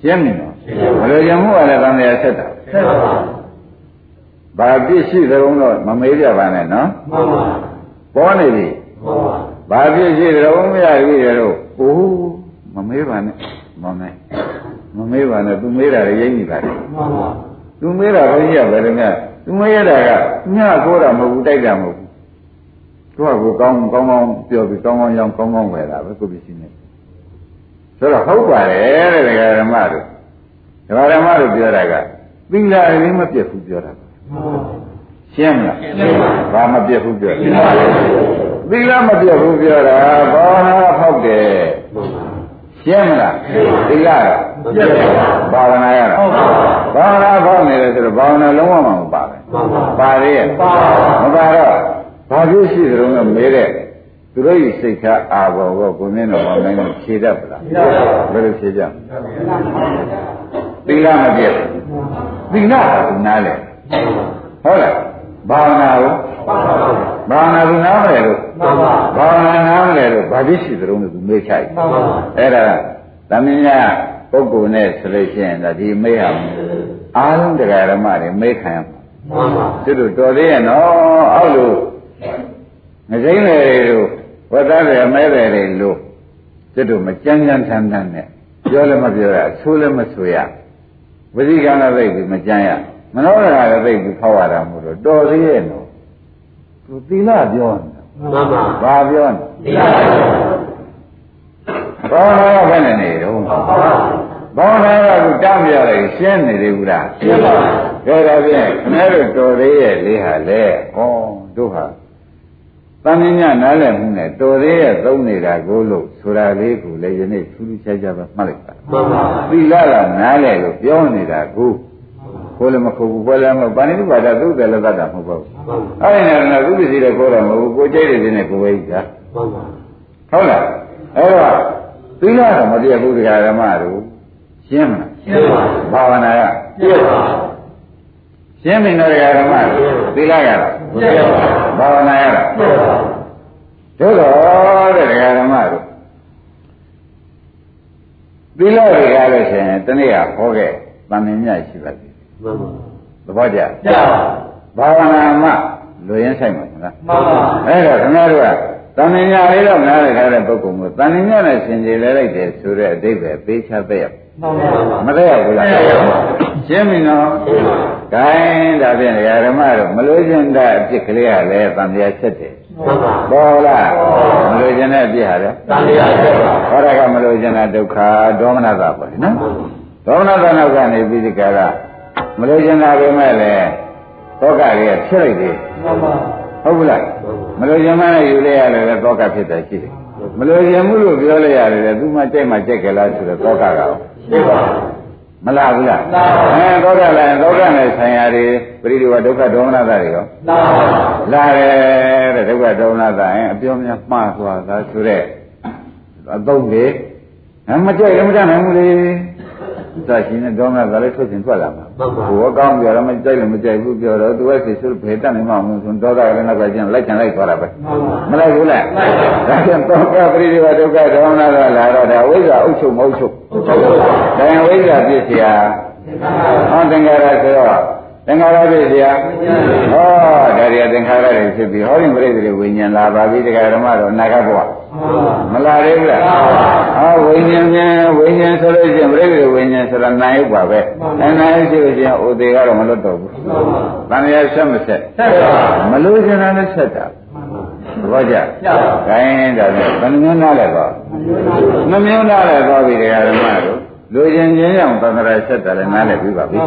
ရှင်းပြီနော်မလိုချင်မှုကလည်းသံဃာဆက်တာဆက်ပါဘာပြည့်ရှိသလုံးတော့မမေးကြပါနဲ့နော်မှန်ပါပေါ်နေပြီမှန်ပါဘာပြည့်ရှိသလုံးမရပြီလေတော့အိုးမမေးပါနဲ့မောင်နိုင်မမေးပါနဲ့သူမေးတာလည်းရိပ်နေပါလေမှန်ပါသူမေးတာဘုန်းကြီးကဘယ်လိုလဲသူမေးရတာကညခိုးတာမဟုတ်ဘူးတိုက်တာမဟုတ်ဘူး သူကကိုကောင်းကောင်းကောင်းပြောပြီးကောင်းကောင်းရောင်းကောင်းကောင်းဝယ်တာပဲကိုပစ္စည်းနဲ့ဆိုတော့ဟုတ်ပါတယ်တဲ့ဒကာဓမ္မတို့ဒကာဓမ္မတို့ပြောတာကသီလအရင်မပြတ်ဘူးပြောတာမှန်ပါရှင်းမလားရှင်းပါဘာမပြတ်ဘူးပြောရှင်းပါသီလမပြတ်ဘူးပြောတာဘာဝနာဖောက်တယ်မှန်ပါရှင်းမလားသီလကပြည့်ပါဘာဝနာရတာဟုတ်ပါဘာဝနာဖောက်နေတယ်ဆိုတော့ဘာဝနာလုံးဝမပါဘူးမှန်ပါပါသေးရဲ့ပါမပါတော့ ဘာဖြစ်ရှိသလုံးကမေးတဲ့သူတို့ဤစိတ်ထားအာဘောကိုကိုမင်းတော်မောင်နိုင်ကိုဖြေတတ်ပလားဘယ်လိုဖြေကြသီလမပြတ်ဘူးသီလကသူနားလေဟုတ်လားဘာဝနာကိုပါပါဘာဝနာသူနားမလဲလို့မှန်ပါဘာဝနာနားမလဲလို့ဘာဖြစ်ရှိသလုံးကသူမေးချိုက်မှန်ပါအဲ့ဒါသမင်းညာပုဂ္ဂိုလ်နဲ့ဆိုလို့ရှိရင်ဒါဒီမေးဟာအားလုံးတရားဓမ္မတွေမေးခံရမှာမှန်ပါသူတို့တော်သေးရဲ့နော်အောက်လို့ ငစိမ့်လေတို့ဝတ်သားတယ်မဲတယ်တွေလို့သူတို့မကြမ်းကြမ်းထမ်းထမ်းနဲ့ပြောလည်းမပြောရအဆိုးလည်းမဆိုရဝိသိကံလည်းသိပြီးမကြမ်းရမနောရကလည်းသိပြီးဖောက်ရတာမို့လို့တော်သေးရဲ့နော်သူသီလပြောနေတာမှန်ပါဘာပြောနေဒီလားဘာဝနာကဘယ်နဲ့နေတော့မှန်ပါဘာဝနာကခုတမ်းပြလိုက်ရှင်းနေသေးဘူးလားရှင်းပါကဲဒါဖြင့်ခင်ဗျားတို့တော်သေးရဲ့လေးဟာလေဩတို့ဟာ တန်မြညာနားလည်မှုနဲ့တော်သေးရဲ့သုံးနေတာကိုလို့ဆိုတာလေးကိုလည်းယနေ့ထူးထူးခြားခြားပဲမှတ်လိုက်ပါမှန်ပါသီလကနားလည်လို့ပြောနေတာကိုကိုယ်လည်းမခုဘူးကိုယ်လည်းမဟုတ်ပါဏိတုပါဒသုတ်တယ်လည်းသတ်တာမဟုတ်ပါဘူးမှန်ပါအဲ့ဒီနဲ့သုပ္ပစီတဲ့ကိုယ်တော့မဟုတ်ဘူးကိုယ်ကြိုက်တဲ့ခြင်းနဲ့ကိုယ်ပဲကြီးတာမှန်ပါဟုတ်လားအဲ့တော့သီလကမပြည့်ဘူးတရားဓမ္မတို့ရှင်းမလားရှင်းပါဘာဝနာကပြည့်ပါရှင်းပြီနော်တရားဓမ္မတို့သီလကပြည့်ပါ ဘာဝနာရတာပြည့်ပါတို့တော့တဲ့တရားဓမ္မတို့သီလတွေကလည်းရှင်တနေ့ကဟောခဲ့တန်မြင်မြတ်ရှိပါသေးတယ်မှန်ပါသဘောကျပြပါဘာဝနာမှလူရင်းဆိုင်မှာမလားမှန်ပါအဲ့တော့ခင်ဗျားတို့ကတန်မြင်မြတ်လေးတော့နားလည်ထားတဲ့ပုဂ္ဂိုလ်မျိုးတန်မြင်မြတ်နဲ့ဆင်ခြင်လဲလိုက်တယ်ဆိုတဲ့အတိတ်ပဲပေးချပေးရမှန်ပါမတည့်ရဘူးလားမတည့်ရပါဘူးရှင်းပြီနော်ရှင်းပါ ဂိုင်းဒါဖြင့်ဓမ္မတို့မလို့ခြင်းတဲ့အဖြစ်ကလေးကလည်းတန်တရားချက်တယ်မှန်ပါပေါ်လားမလို့ခြင်းတဲ့အဖြစ်ဟာလေတန်တရားဆက်ပါဟောရကမလို့ခြင်းတဲ့ဒုက္ခဒေါမနတာပေါ့လေနော်မှန်ပါဒေါမနတာနောက်ကနေပြီးဒီကရမလို့ခြင်းတာပဲမဲ့လေသောကလေးကဖြစ်လိုက်တယ်မှန်ပါဟုတ်ဘူးလားမလို့ခြင်းမနဲ့ယူလိုက်ရတယ်လေသောကဖြစ်တယ်ရှိတယ်မလို့ခြင်းမှုလို့ပြောလိုက်ရတယ်လေသူမှကြိုက်မှကြိုက်ကြလားဆိုတော့သောကကရောရှင်းပါ မလားဘူးလားလာပါအဲသောကလည်းသောကနဲ့ဆိုင်ရာတွေပရိဒီဝဒုက္ခဒေါမနတာတွေရောလာပါလာတယ်တဲ့တဲ့ဒုက္ခဒေါမနတာရင်အပြောများမှားသွားတာဆိုတဲ့အသုံးတွေမကြိုက်လည်းမကြနိုင်ဘူးလေ စရှင်နဲ့ကောင်းတာကလည်းထုတ်ရှင်ထွက်လာမှာဘောကောင်းပြောတော့မကြိုက်လို့မကြိုက်ဘူးပြောတော့သူကစီဆိုဖေတတ်နေမှာမဟုတ်ဘူးဒေါသကလည်းနောက်ကကျန်လိုက်ချင်လိုက်သွားတာပဲမလိုက်ဘူးလားဒါကျန်တော့ကပရိဒီဝဒုက္ခဒေါမနကလာတော့ဒါဝိဇ္ဇာအုပ်ချုပ်မဟုတ်ချုပ်ဒါရင်ဝိဇ္ဇာပြည့်စရာဟောသင်္ခါရဆိုတော့သင်္ခါရပြည့်စရာဟောဒါရီသင်္ခါရတွေဖြစ်ပြီးဟောဒီပြိတ္တိဝိညာဉ်လာပါပြီတရားဓမ္မတော့အနာဂတ်ဘဝ မလာသေးဘူးလားဟောဝိညာဉ်ပြန်ဝိညာဉ်ဆိုလို့ရှိရင်ပြိတ္တိဝိညာဉ်ဆိုတာနာယုတ်ပါပဲအနာယုတ်ရှိလို့ရှိရင်ဥသေးကတော့မလွတ်တော့ဘူးတန်ရဆက်မဆက်မလို့ရှင်တာနဲ့ဆက်တာဘောကြ။ခိုင်းဒါဆိုဘယ်နှမျိုးနားလဲတော့နှမျိုးနားလဲတော့ပြီတရားဓမ္မတို့လူချင်းချင်းကြောင့်သံဃာဆက်တယ်လည်းနားလည်ပြီးပါပြီ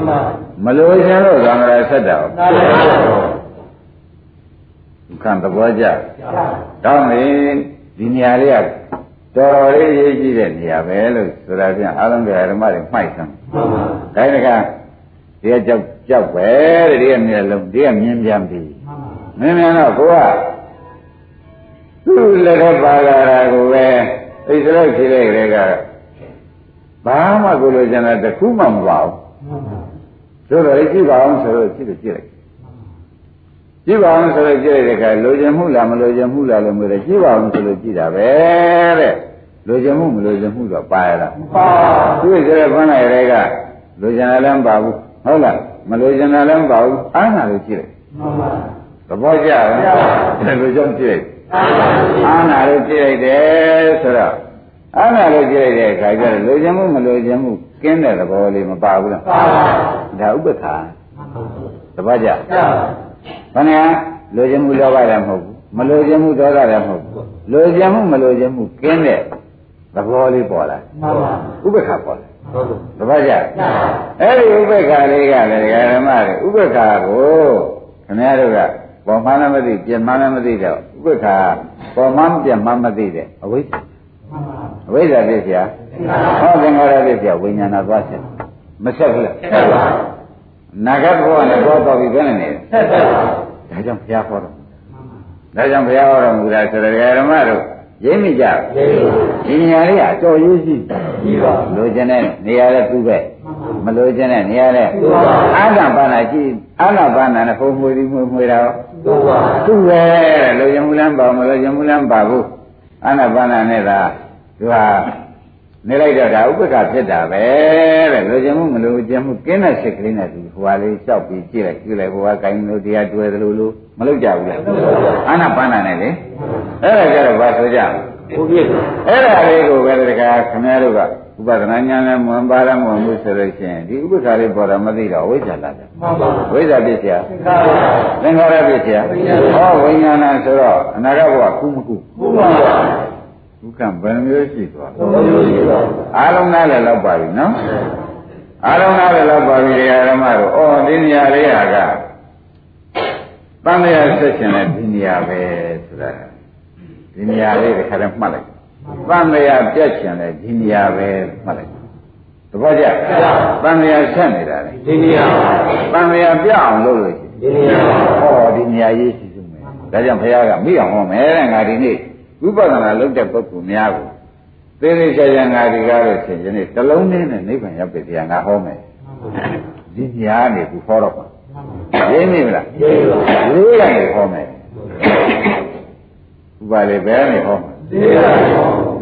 မလူချင်းလို့သံဃာဆက်တာနားလည်ပါဘူးခံသဘောကျတောင်းနေ ဒီနေရာလေးကတော်တော်လေးရေးကြည့်တဲ့နေရာပဲလို့ဆိုတာပြန်အားလုံးကဓမ္မတွေမှိုက်ဆန်းဒါတကဒီကကြောက်ကြောက်ပဲတဲ့ဒီကမျက်လုံးဒီကမြင်ပြန်ပြီမြင်ပြန်တော့ကိုကသူ့လက်ထက်ပါလာတာကိုပဲသိစလို့ရှိတဲ့ကလေးကဘာမှကိုလိုချင်တာတခုမှမပါဘူးဆိုတော့ကြည့်ပါအောင်ဆိုတော့ကြည့်လို့ကြည့်လိုက် ကြည့်ပါအောင်ဆိုတော့ကြည့်လိုက်တဲ့အခါလိုချင်မှုလားမလိုချင်မှုလားလို့မေးတယ်ကြည့်ပါအောင်ဆိုလို့ကြည့်တာပဲတဲ့လိုချင်မှုမလိုချင်မှုတော့ပါရလားမပါဘူးသူ့ရဲ့ခန္ဓာရဲ့ကလိုချင်တာလည်းမပါဘူးဟုတ်လားမလိုချင်တာလည်းမပါဘူးအားနာလို့ကြည့်လိုက်မှန်ပါသဘောကျလားဒါလိုကြောင့်ကြည့်လိုက်အားနာလို့ကြည့်လိုက်တယ်ဆိုတော့အားနာလို့ကြည့်လိုက်တဲ့အခါကျတော့လိုချင်မှုမလိုချင်မှုကင်းတဲ့သဘောလေးမပါဘူးလားပါပါဒါဥပ္ပခါသဘောကျ ဘယ်နဲ့လိုချင်မှုလောဘလည်းမဟုတ်ဘူးမလိုချင်မှုဒေါသလည်းမဟုတ်ဘူးလိုချင်မှုမလိုချင်မှုကင်းတဲ့သဘောလေးပေါ်လာမှန်ပါဥပ္ပခါပေါ်လာသဘောကျအဲ့ဒီဥပ္ပခါလေးကလည်းဓမ္မတွေဥပ္ပခါကိုခင်ဗျားတို့ကပေါ်မှန်းလည်းမသိပြင်မှန်းလည်းမသိတော့ဥပ္ပခါပေါ်မှန်းပြင်မှန်းမသိတဲ့အဝိဇ္ဇာအဝိဇ္ဇာဖြစ်เสียဟောသင်္ခါရဖြစ်เสียဝိညာဏသွားဆက်မဆက်ဘူးလားဆက်ပါနာဂတ်ဘဝနဲ့တော့တော့ပြီးဘယ်နဲ့နေဆက်ပါ ဒါကြောင့်ဘုရားဟောတော်ဒါကြောင့်ဘုရားဟောတော်မူတာဆိုတဲ့ဓမ္မတို့ရင်းမိကြဒီနေရာလေးကအတော်ရေးရှိပြီပါလိုချင်တဲ့နေရာလေးသူ့ပဲမလိုချင်တဲ့နေရာလေးအာနာပါနာရှိအာနာပါနာနဲ့ဟိုမွေပြီးမွေမွေတာသူ့ပါသူ့ပဲလိုချင်မှုလမ်းပါမလိုချင်မှုလမ်းပါဘူးအာနာပါနာနဲ့သာသူဟာ နေလိုက်တော့ဒါဥပ္ပခဖြစ်တာပဲတဲ့လိုချင်မှုမလိုချင်မှုကင်းတဲ့စိတ်ကလေးနဲ့ဒီဟိုဟာလေးလျှောက်ပြီးကြည့်လိုက်ကြည့်လိုက်ဟိုဟာကိုင်းလို့တရားတွေ့သလိုလိုမလုပ်ကြဘူးလားအာနာပါနာနဲ့လေအဲ့ဒါကြတော့ဘာဆိုကြဘုရားအဲ့ဒါလေးကိုပဲတခါခင်ဗျားတို့ကဥပဒနာညာနဲ့မွန်ပါရမွန်မှုဆိုလို့ရှိရင်ဒီဥပ္ပခါလေးပေါ်တာမသိတော့ဝိဇ္ဇာလာတယ်မှန်ပါဝိဇ္ဇာပြည့်စရာသင်္ခါရပြည့်စရာဟောဝိညာဏဆိုတော့အနာဂတ်ဘဝကုမကုကုပါ ဒုက္ခဘယ်မျိုးရှိသွားလဲမျိုးရှိပါအားလုံးနားလည်းလောက်ပါပြီနော်အားလုံးနားလည်းလောက်ပါပြီဓမ္မတို့ဩဒီနေရာလေးဟာကတန်လျာဆက်ရှင်တဲ့ဒီနေရာပဲဆိုတာဒီနေရာလေးတစ်ခါတည်းမှတ်လိုက်တန်လျာပြတ်ရှင်တဲ့ဒီနေရာပဲမှတ်လိုက်သဘောကျတန်လျာဆက်နေတာလေဒီနေရာတန်လျာပြအောင်လုပ်လို့ရှိဒီနေရာဟောဒီနေရာရေးရှိစုမယ်ဒါကြောင့်ဘုရားကမိအောင်ဟောမယ်တဲ့ငါဒီနေ့ ဝိပဿနာလုပ်တဲ့ပုဂ္ဂိုလ်များကိုသေသေးချာချာငါဒီကားလို့ရှင်ယနေ့တလုံးနဲ့နိဗ္ဗာန်ရောက်ပြီတရားငါဟောမယ်ဒီညာနေဘူးဟောတော့ပါရင်းမိမလားရင်းပါလေးကနေဟောမယ်ဥပါလေဘယ်ကနေဟောမှာ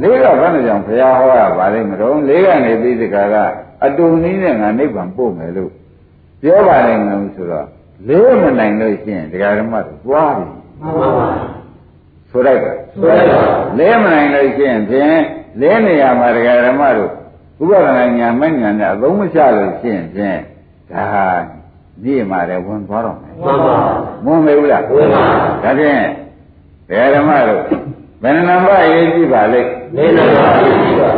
လေးကဘာနဲ့ကြောင့်ဘုရားဟောရပါလိမ့်မလို့လေးကနေပြီးဒီကာကအတူနည်းနဲ့ငါနိဗ္ဗာန်ပို့မယ်လို့ပြောပါလိမ့်မယ်ဆိုတော့လေးမနိုင်လို့ရှိရင်ဒကာဓမ္မတို့သွားပြီမှန်ပါပါ ဆိုလိုက်ပါဆိုလိုက်ပါလဲမနိုင်လို့ရှိရင်ဖြင့်လဲနေရမှာတရားဓမ္မတို့ဥပဒနာညာမဲ့ညာနဲ့အသုံးမချလို့ရှိရင်ဖြင့်ဒါနေမှာလည်းဝင်သွားတော့မယ်မှန်ပါမွန်မေဘူးလားဝင်ပါဒါဖြင့်တရားဓမ္မတို့ဘယ်နှနံပါတ်ရေးကြည့်ပါလိမ့်လေးနံပါတ်ရေးကြည့်ပါ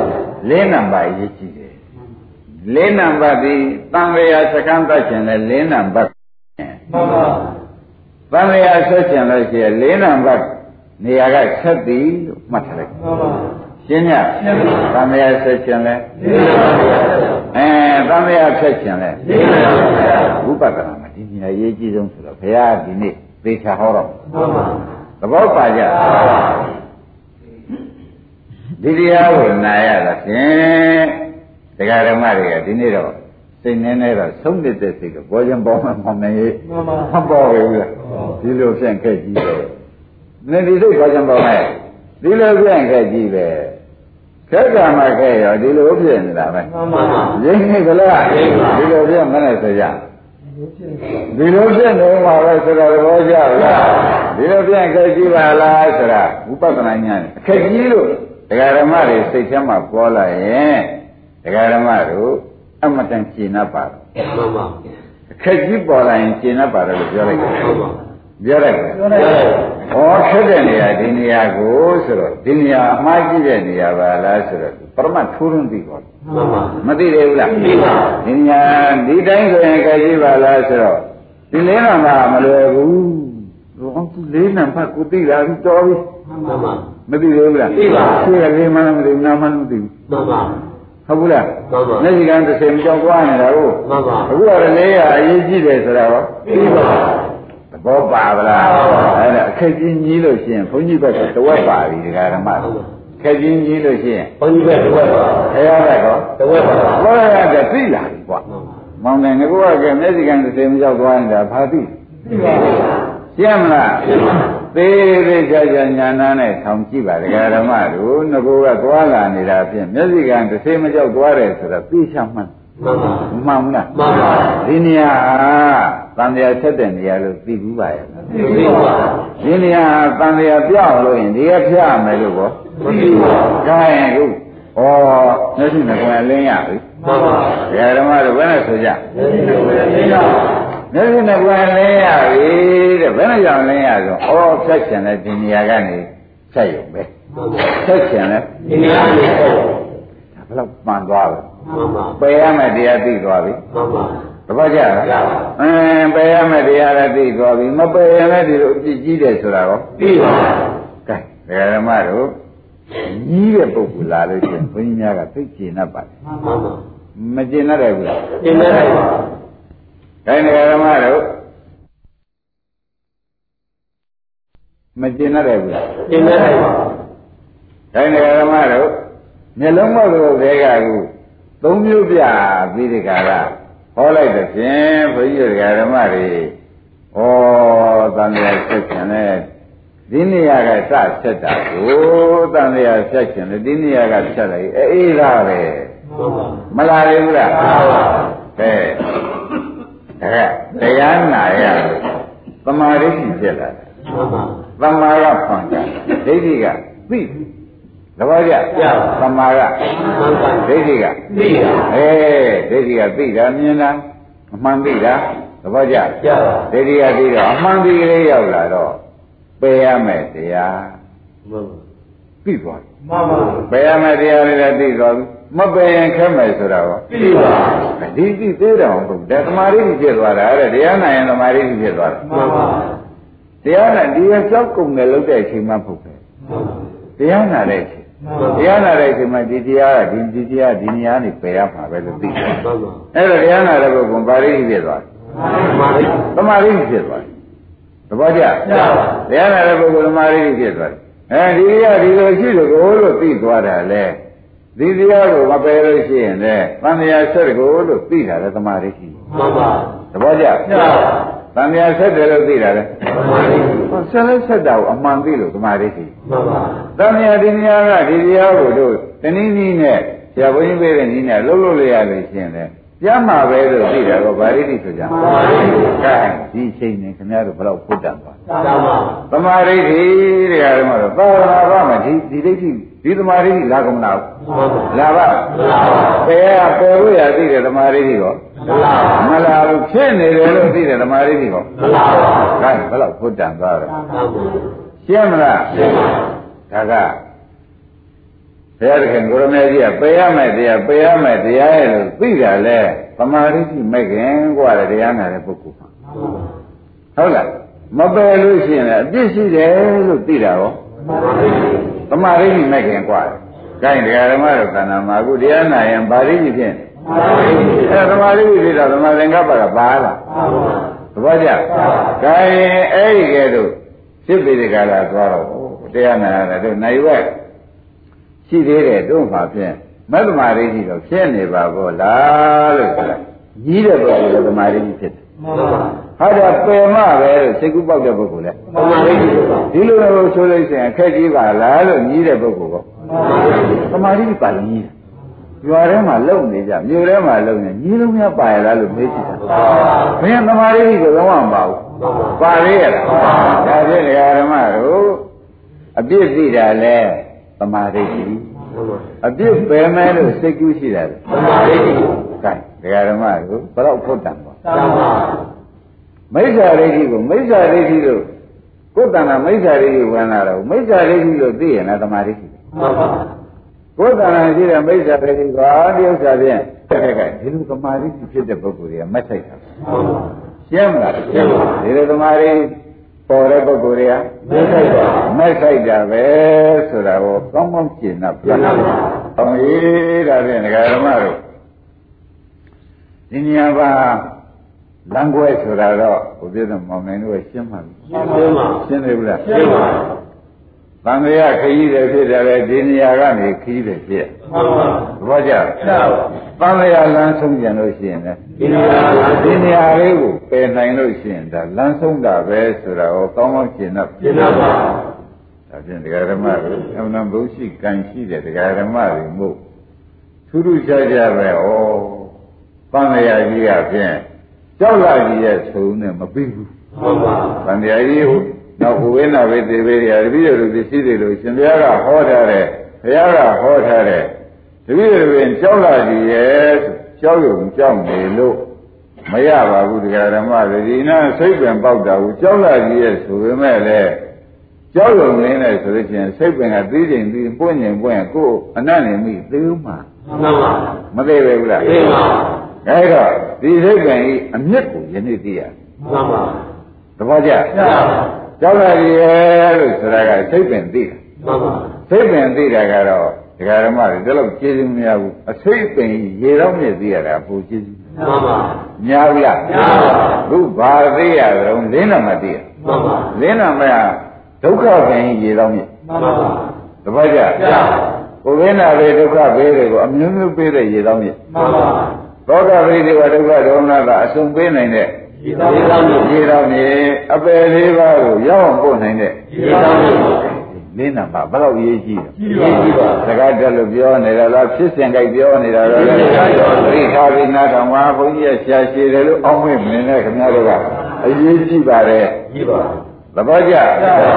လေးနံပါတ်ရေးကြည့်တယ်လေးနံပါတ်ဒီတန်လျာစကံတတ်ခြင်းလဲလေးနံပါတ်မှန်ပါတန်လျာဆက်ခြင်းလို့ရှိရင်လေးနံပါတ် နေရာကဆက်သည်လို့မှတ်ထားလိုက်မှန်ပါရှင်းညရှင်းပါသံဃာဆက်ခြင်းလဲရှင်းပါဗျာအဲသံဃာဆက်ခြင်းလဲရှင်းပါဗျာဝိပဿနာမှာဒီနေရာရေးကြည့်ဆုံးဆိုတော့ဘုရားဒီနေ့သေချာဟောတော့မှန်ပါသဘောပါကြဒီတရားကိုနာရတာဖြင့်တရားဓမ္မတွေကဒီနေ့တော့စိတ်နည်းနည်းတော့ဆုံးနေတဲ့စိတ်ကပေါ်ခြင်းပေါ်မှမမရေးမှန်ပါမပေါ်ဘူးလားဒီလိုဖြင့်ခက်ကြီးပဲ နေဒီစိတ်ပေါ်ခြင်းပေါ်မှဒီလိုဖြင့်ခက်ကြီးပဲခက်ကမှခက်ရောဒီလိုဖြစ်နေတာပဲမှန်ပါရင်းနေကြလားဒီလိုဖြင့်မနဲ့ဆိုကြဒီလိုဖြစ်နေမှာပဲဆိုတော့သဘောကျလားဒီလိုဖြင့်ခက်ကြီးပါလားဆိုတာဝိပဿနာဉာဏ်အခက်ကြီးလို့တရားဓမ္မတွေစိတ်ထဲမှာပေါ်လာရင်တရားဓမ္မတို့အမတန်ရှင်း납ပါတော့မှန်ပါအခက်ကြီးပေါ်လာရင်ရှင်း납ပါတယ်လို့ပြောလိုက်တယ်မှန်ပါပြော လိုက်တယ်ပြောလိုက်ဩခက်တဲ့နေရာဒီနေရာကိုဆိုတော့ဒီနေရာအမှားကြီးတဲ့နေရာပါလားဆိုတော့ပရမတ်ထိုးရုံးသိပါမှန်ပါမသိသေးဘူးလားသိပါဒီနေရာဒီတိုင်းဆိုရင်ခက်ကြီးပါလားဆိုတော့ဒီလေးနံပါတ်မလွယ်ဘူးတော့သူလေးနံပါတ်ကိုသိလာပြီတော်ပြီမှန်ပါမသိသေးဘူးလားသိပါရှိရလေးမှန်းမသိဘူးနားမှန်းမသိဘူးမှန်ပါဟုတ်ဘူးလားမှန်ပါမျက်စိကန်းတစ်စင်ကြောက်သွားနေတာကိုမှန်ပါအခုကတော့လေးရအရေးကြီးတယ်ဆိုတာရောသိပါသ ဘောပါဗလားပါပါအဲ့ဒါအခက်ကြီးကြီးလို့ရှိရင်ဘုန်းကြီးဘက်ကတဝက်ပါပြီဒကာဓမ္မတို့အခက်ကြီးကြီးလို့ရှိရင်ဘုန်းကြီးပဲတစ်ဝက်ပါခရဘက်ကောတစ်ဝက်ပါဘောရကသိလာပြီကွာမောင်တယ်ငကောကမျက်စိကန်းတစ်စင်မရောက်သွားနေတာဘာသိသိပါရှင်းမလားသေးသေးချာချာညာနာနဲ့ထောင်ကြည့်ပါဒကာဓမ္မတို့ငကောကသွားလာနေတာဖြင့်မျက်စိကန်းတစ်စင်မရောက်သွားတယ်ဆိုတာသိချမှန်မှန်ပါမှန်ဘူးလားမှန်ပါဒီနေရာ တန်တရားဆက်တဲ့နေရာလို့သိဘူးပါရဲ့လားသိပါဒီနေရာတန်တရားပြောက်လို့ရင်ဒီကဖျက်မယ်လို့ကောမသိပါခိုင်းခုဩမျက်စိနဲ့ကွယ်လင်းရပြီမှန်ပါဒကာဓမ္မတို့ဘယ်နဲ့ဆိုကြသိပါသိပါမျက်စိနဲ့ကွယ်လင်းရပြီတဲ့ဘယ်နဲ့ကြောင့်လင်းရဆိုဩဖြတ်ချင်တဲ့ဒီနေရာကနေဖြတ်ရုံပဲမှန်ပါဖြတ်ချင်တဲ့ဒီနေရာလေးဆက်ဒါဘယ်လောက်ပန်သွားလဲမှန်ပါပယ်ရမယ်တရားသိသွားပြီမှန်ပါ တပတ်ကြလားအင်းပယ်ရမယ့်တရားလည်းသိသွားပြီမပယ်ရင်လည်းဒီလိုအပြစ်ကြီးတယ်ဆိုတာရောသိပါဘူးကဲဒကာဓမ္မတို့ကြီးတဲ့ပုဂ္ဂိုလ်လာလို့ချင်းဘုန်းကြီးများကသိကျင်တတ်ပါတယ်မကျင်တတ်တယ်ဘူးလားကျင်တတ်ပါဘူးကဲဒကာဓမ္မတို့မကျင်တတ်တယ်ဘူးလားကျင်တတ်ပါဘူးကဲဒကာဓမ္မတို့မျက်လုံးမကလေးတွေကအခုသုံးမျိုးပြပြီးဒီကရာ ဟောလိုက်တဲ့ဖြင့်ဘုန်းကြီးဒကာဓမ္မတွေဩတန်လျာဆက်ခြင်းနဲ့ဒီနေရာကစဆက်တာကိုတန်လျာဆက်ခြင်းနဲ့ဒီနေရာကဆက်လိုက်အေးသားပဲမှန်ပါမလာရဘူးလားမှန်ပါကဲဒါကတရားနာရလို့သမာဓိရှိဖြစ်လာတယ်မှန်ပါသမာကဖန်တာဒိဋ္ဌိကသိ သဘောကျကျပါသမာကမှန်ပါဒိဋ္ဌိကသိတာအေးဒိဋ္ဌိကသိတာမြင်တာအမှန်သိတာသဘောကျကျပါဒိဋ္ဌိကသိတော့အမှန်သိကလေးရောက်လာတော့ပယ်ရမယ်တရားမှန်ပါသိသွားပြီမှန်ပါပယ်ရမယ်တရားလေးလည်းသိသွားပြီမပယ်ရင်ခက်မယ်ဆိုတာရောသိပါဒီကြည့်သေးတယ်အောင်ဘုရားသမာဓိဖြစ်သွားတာတဲ့တရားနာရင်သမာဓိဖြစ်သွားတာမှန်ပါတရားနာဒီရကြောက်ကုန်တယ်လို့တဲ့အချိန်မှမဟုတ်ပဲမှန်ပါတရားနာတဲ့အချိန်မှန်ပါ တရားနာတဲ့အချိန်မှာဒီတရားကဒီဒီတရားဒီနေရာနေပယ်ရမှာပဲလို့သိတယ်မှန်ပါအဲ့တော့တရားနာတဲ့ပုဂ္ဂိုလ်ပါဠိဖြစ်သွားတယ်မှန်ပါသမာဓိဖြစ်သွားတယ်သဘောကျကျပါတရားနာတဲ့ပုဂ္ဂိုလ်သမာဓိဖြစ်သွားတယ်အဲဒီကဒီလိုရှိလို့ကိုလို့သိသွားတာလေဒီတရားကိုမပယ်လို့ရှိရင်လေသံဃာဆက်ကိုလို့သိတာလေသမာဓိရှိမှန်ပါသဘောကျ ကျပါသံဃာဆက်တယ်လို့သိတာလေမှန်ပါဟောဆက်လက်ဆက်တာကိုအမှန်သိလို့သမာဓိရှိမှန်ပါသံဃာဒီနေရာကဒီတရားကိုတို့တနည်းနည်းနဲ့ဆရာဘုန်းကြီးပေးတဲ့နည်းနဲ့လှုပ်လှုပ်လိုက်ရလို့ရှိရင်လေပြမှာပဲလို့သိတာတော့ဗာရိတိဆိုကြမှာကဲဒီချိန်နဲ့ခင်ဗျားတို့ဘယ်တော့ဖုတ်တတ်သွားကျပါသမာဓိတိတရားဓမ္မတော့သာဝနာပါမယ်ဒီဒီဒိဋ္ဌိဒီသမာဓိတိလာကုန်လားမှန်ပါလာပါပယ်ရပယ်လို့ရသိတယ်သမာဓိတိကော မလားမလာဘူးဖြစ်နေတယ်လို့သိတယ်သမာဓိတိကော မလား ကဲဘယ်တော့ဖုတ်တတ်သွားတော့ မှန်ပါ ရှင်းမလားဒါကဘုရားသခင်ကိုရမေကြီးကပယ်ရမယ်တရားပယ်ရမယ်တရားရဲ့လို့သိတာလေသမာဓိတိမဲ့ခင်กว่าတရားနာတဲ့ပုဂ္ဂိုလ်မှာဟုတ်လားမပယ်လို့ရှိရင်လည်းအပြစ်ရှိတယ်လို့သိတာရော သမာဓိရှိမဲ့ခင်กว่า။ဒါရင်တရားဓမ္မတို့ခန္ဓာမှာအခုတရားနာရင်ဗာရိဖြစ်ဖြစ် အဲသမာဓိဖြစ်တာသမာသင်္ကပ္ပကပါလား။သဘောကျ။ဒါရင်အဲ့ဒီကဲတော့ဒဖြစ်ပြီးဒီကလာသွားတော့တရားနာရတယ်တို့နိုင်ဝက်ရှိသေးတယ်တို့မှဖြင့်မသမာဓိကြီးတော့ဖြစ်နေပါဘောလားလို့ဆိုတာကြီးတဲ့ပုဂ္ဂိုလ်ကသမာဓိကြီးဖြစ်တယ်မှန်ပါဟာဒါပယ်မပဲလို့စိတ်ကူးပေါက်တဲ့ပုဂ္ဂိုလ်လဲမှန်ပါလိမ့်မယ်ပါဒီလိုလိုဆိုလို့ရှိရင်အခက်ကြီးပါလားလို့ကြီးတဲ့ပုဂ္ဂိုလ်ကမှန်ပါလိမ့်မယ်သမာဓိပါလို့ကြီးတယ် ရွာထဲမှာလုံနေကြမြို့ထဲမှာလုံနေကြီးလုံးများပါရလားလို့မေးကြည့်တာဘယ်သမာဓိကိုလုံးဝမပါဘူးပါသေးရလားဒါဖြင့်ဓမ္မတို့အပြစ်သိတာလဲသမာဓိရှိမှန်ပါအပြစ်ပယ်မဲလို့စိတ်ကူးရှိတာလေမှန်ပါလိမ့်မယ်ကဲဓမ္မတို့ဘယ်တော့ဖုတ်တံပါမှန်ပါမိစ္ဆာဒိဋ္ဌိကိုမိစ္ဆာဒိဋ္ဌိလို့ကိုယ်တဏ္ဍမိစ္ဆာဒိဋ္ဌိဝင်လာတော့မိစ္ဆာဒိဋ္ဌိလို့သိရင်လည်းသမာဓိရှိတယ်မှန်ပါ ကိုယ်တဏ္ဍရှိတဲ့မိစ္ဆာဒိဋ္ဌိကဒီဥစ္စာဖြင့်တကယ်ကဒီလိုသမာဓိဖြစ်တဲ့ပုဂ္ဂိုလ်တွေကမက်ဆိုင်တာမှန်ပါရှင်းမလားရှင်းပါဒီလိုသမာဓိပေါ်တဲ့ပုဂ္ဂိုလ်တွေကမင်းဆိုင်ပါမက်ဆိုင်တာပဲဆိုတာကိုကောင်းကောင်းရှင်း납ရှင်းပါပါ။အောင်ရေးဒါဖြင့်ဒကာဓမ္မတို့ဒီနေရာပါလမ်းကွဲဆိုတာတော့ဘုရားမောင်နိုင်တို့ရှင်းပါပြီရှင်းပါ။ရှင်းတယ်ဘူးလားရှင်းပါ။ သံဃာခရီးတယ်ဖြစ်တယ်လေဒီနေရာကနေခရီးတယ်ဖြစ်မှန်ပါ။သဘောကျလားရှင်းပါ။သံဃာလမ်းဆုံးကြံလို့ရှိရင်လည်းဒီနေရာကဒီနေရာလေးကိုပယ်နိုင်လို့ရှိရင်ဒါလမ်းဆုံးတာပဲဆိုတာကိုကောင်းကောင်းရှင်း납ရှင်းပါပါဒါဖြင့်ဒကာဓမ္မတို့အမှန်ဘုရှိကံရှိတဲ့ဒကာဓမ္မတွေမို့ထူးထူးခြားခြားပဲဩပန်းရကြီးကဖြင့်ကြောက်လာကြီးရဲ့သုံးနဲ့မပြီးဘူးမှန်ပါပန်းရကြီးဟုတ် နောက်ဘဝေနာဝေသေဝေရတပည့်တော်တို့သိသေးလို့ရှင်ဘုရားကဟောထားတယ်ဘုရားကဟောထားတယ်တပည့်တော်တွင်ကြောက်လာကြီးရဲ့ကြောက်ရုံကြောက်နေလို့မရပါဘူးဒကာဓမ္မတွေဒီနာစိတ်ပင်ပေါက်တာဘူးကြောက်လာကြီးရဲ့ဆိုပေမဲ့လည်းကြောက်ရုံနေနဲ့ဆိုလို့ရှိရင်စိတ်ပင်ကသိချိန်သိပွင့်ရင်ပွင့်ကိုယ်အနတ်နေမိသေးဦးမှာမှန်ပါမသိပဲဘူးလားရှင်းပါအဲဒါဒီစိတ်ပင်ဤအမြင့်ကိုယနေ့သိရမှန်ပါသဘောကျရှင်းပါ ကြောက်လာရဲ့လို့ဆိုတာကစိတ်ပင်သိတာမှန်ပါစိတ်ပင်သိတာကတော့ဒကာဓမ္မတွေဒီလောက်ကျေးဇူးမရဘူးအစိတ်ပင်ရေတော့မြင့်သိရတာပူကျေးဇူးမှန်ပါများဘူးလားများပါခုဘာသိရကြုံလင်းတော့မသိရမှန်ပါလင်းတော့မရဒုက္ခပင်ရေတော့မြင့်မှန်ပါသဘောကျရှင်းပါကိုယ်ဝိနာဘေဒုက္ခဘေးတွေကိုအမျိုးမျိုးပေးတဲ့ရေတောင်းမြစ်မှန်ပါသောကဘေးတွေကဒုက္ခဒေါမနတာအဆုံးပေးနိုင်တဲ့ ဒီသားလေးသားမျိုးရေတောင်းမြစ်အပယ်လေးပါးကိုရောက်အောင်ပို့နိုင်တဲ့ဒီသားမျိုးလင်းနာမှာဘယ်တော့ရေးကြည့်ကြီးပါကြီးပါစကားတက်လို့ပြောနေတာလားဖြစ်စဉ်ကြိုက်ပြောနေတာလားဖြစ်စဉ်ကြိုက်ပြောပရိခါဘိနာတော်မှာဘုန်းကြီးရဲ့ရှားရှည်တယ်လို့အောင်းမေ့မနေနဲ့ခင်ဗျားတို့ကအရေးကြီးပါတယ်ကြီးပါသဘောကျ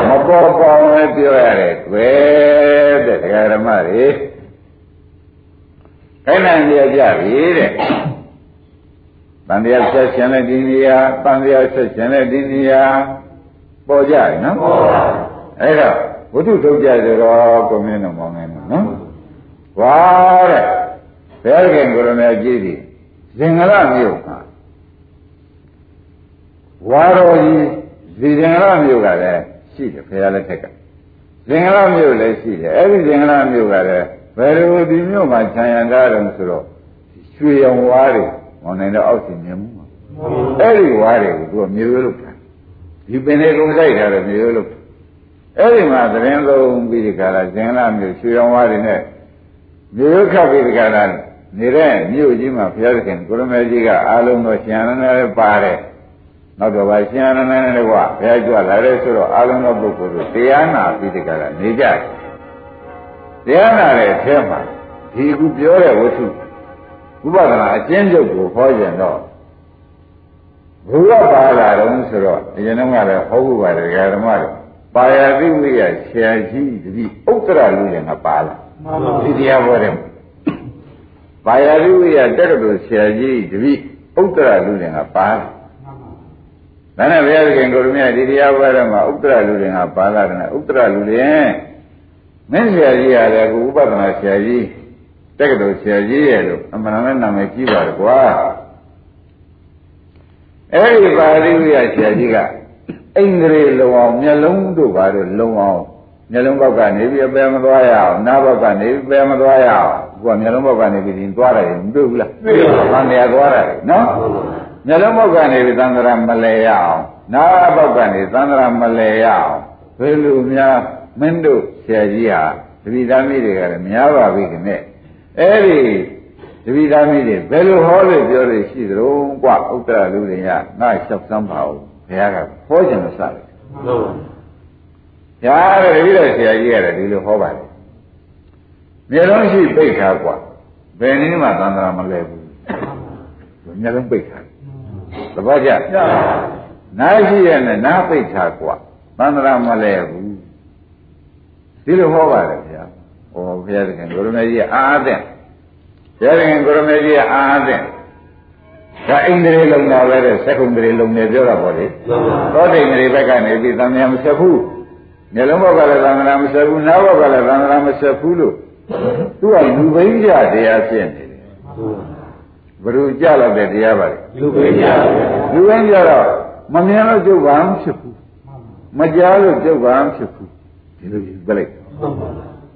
မပေါ်ပေါင်းလည်းပြောရတယ်ကွယ်တဲ့တရားဓမ္မတွေခိုင်းနိုင်ရကြပြီတဲ့ တန်တရားဆက်ရှင်တဲ့ဒီနေရာတန်တရားဆက်ရှင်တဲ့ဒီနေရာပေါ်ကြရနော်ဟုတ်ပါအဲ့တော့ဝိတုထုတ်ကြဆိုတော့ကိုမင်းတော်မောင်းနေနော်ဝါတဲ့ဘယ်ခင်ကိုရမကြီးသည်ဇင်္ဂလမြို့ကဝါတော်ကြီးဒီဇင်္ဂလမြို့ကလည်းရှိတယ်ဖရာလက်ထက်ကဇင်္ဂလမြို့လည်းရှိတယ်အဲ့ဒီဇင်္ဂလမြို့ကလည်းဘယ်လိုဒီမြို့မှာခြံရံကားတယ်ဆိုတော့ရွှေရောင်ဝါးတွေ မောင်းနေတော့အောက်ရှင်မြင်မှုမှာအဲ့ဒီဝါးတွေကိုသူကမြေရွေးလို့ထားဒီပင်လေးကုန်ဆိုင်ထားတယ်မြေရွေးလို့အဲ့ဒီမှာသတင်းလုံးပြီးဒီကလာဇင်လာမျိုးရွှေရောင်ဝါးတွေနဲ့မြို့ခတ်ပြီးဒီကလာနေတဲ့မြို့ကြီးမှာဘုရားသခင်ကိုရမေကြီးကအာလုံးတော်ရှင်အနန္ဒလည်းပါတယ်နောက်တော့ဗာရှင်အနန္ဒလည်းကဘုရားကြွလာတယ်ဆိုတော့အာလုံးတော်ပုဂ္ဂိုလ်တို့တရားနာပြီးဒီကလာနေကြတယ်တရားနာတဲ့အထက်မှာဒီခုပြောတဲ့ဝတ္ထု ဥပဒနာအကျဉ်းချုပ်ကိုဟောကြတော့ဘုရားပါလာတော့ဆိုတော့အရင်တော့ကလည်းဟောဖို့ပါတယ်ဓမ္မတွေပါရတိဝိယဆရာကြီးတပည့်ဥတ္တရလူလည်းငါပါလာမှန်ပါဒီတရားဘောတယ်ပါရတိဝိယတက္ကသိုလ်ဆရာကြီးတပည့်ဥတ္တရလူလည်းငါပါလာဒါနဲ့ဘုရားသခင်ကိုရမြတ်ဒီတရားဘောတယ်မှာဥတ္တရလူလည်းငါပါလာတယ်ဥတ္တရလူလည်းမင်းဆရာကြီးရတယ်အခုဥပဒနာဆရာကြီး တက္ကသိုလ်ဆရာကြီးရဲ့လို့အမှန်တမ်းနာမည်ကြီးပါတယ်ကွာအဲ့ဒီပါရတိဝိယဆရာကြီးကအိန္ဒြေလုံအောင်မျက်လုံးတို့ဘာလို့လုံအောင်မျက်လုံးဘောက်ကနေပြီးအပယ်မသွားရအောင်နားဘောက်ကနေပြီးပယ်မသွားရအောင်ကိုကမျက်လုံးဘောက်ကနေပြီးသွားတယ်မတွေ့ဘူးလားတွေ့ပါဘူး။ဘာနေရာသွားတယ်နော်မျက်လုံးဘောက်ကနေပြီးသံဃာမလဲရအောင်နားဘောက်ကနေသံဃာမလဲရအောင်ဘယ်လိုများမင်းတို့ဆရာကြီးဟာတပိသားမိတွေကလည်းများပါပြီခင်ဗျ အဲ့ဒီတပိသမီးတွေဘယ်လိုဟောလို့ပြောလို့ရှိသလဲကွာဥတ္တရလူတွေကငါလျှောက်စမ်းပါဦးဘုရားကဟောခြင်းမစတယ်ဟုတ်ပါဘူးဘုရားတပိတော်ဆရာကြီးရတယ်ဒီလိုဟောပါတယ်မျက်လုံးရှိပိတ်ထားကွာဘယ်နည်းမှသံသရာမလဲဘူးမျက်လုံးပိတ်ထားသဘောကျနားရှိရနဲ့နားပိတ်ထားကွာသံသရာမလဲဘူးဒီလိုဟောပါတယ်ဗျာ ဟောဘုရားသခင်ကိုရမေကြီးအာအသင့်ဘုရားသခင်ကိုရမေကြီးအာအသင့်ဒါအိန္ဒြေလုံတာပဲတဲ့သက္ကုံဒြေလုံနေပြောတာပေါ့လေဟုတ်ပါသောတိန်တွေဘက်ကနေပြီးသံဃာမဆက်ဘူးမျက်လုံးဘောက်ကလည်းသံဃာမဆက်ဘူးနားဘောက်ကလည်းသံဃာမဆက်ဘူးလို့သူကလူဘိန်းကြတရားဖြစ်နေတယ်ဘယ်လိုကြလောက်တဲ့တရားပါလဲလူပဲကြလူဘိန်းကြတော့မမြင်လို့ကြုတ်ပါမဖြစ်ဘူးမကြားလို့ကြုတ်ပါမဖြစ်ဘူးဒီလိုယူပလိုက်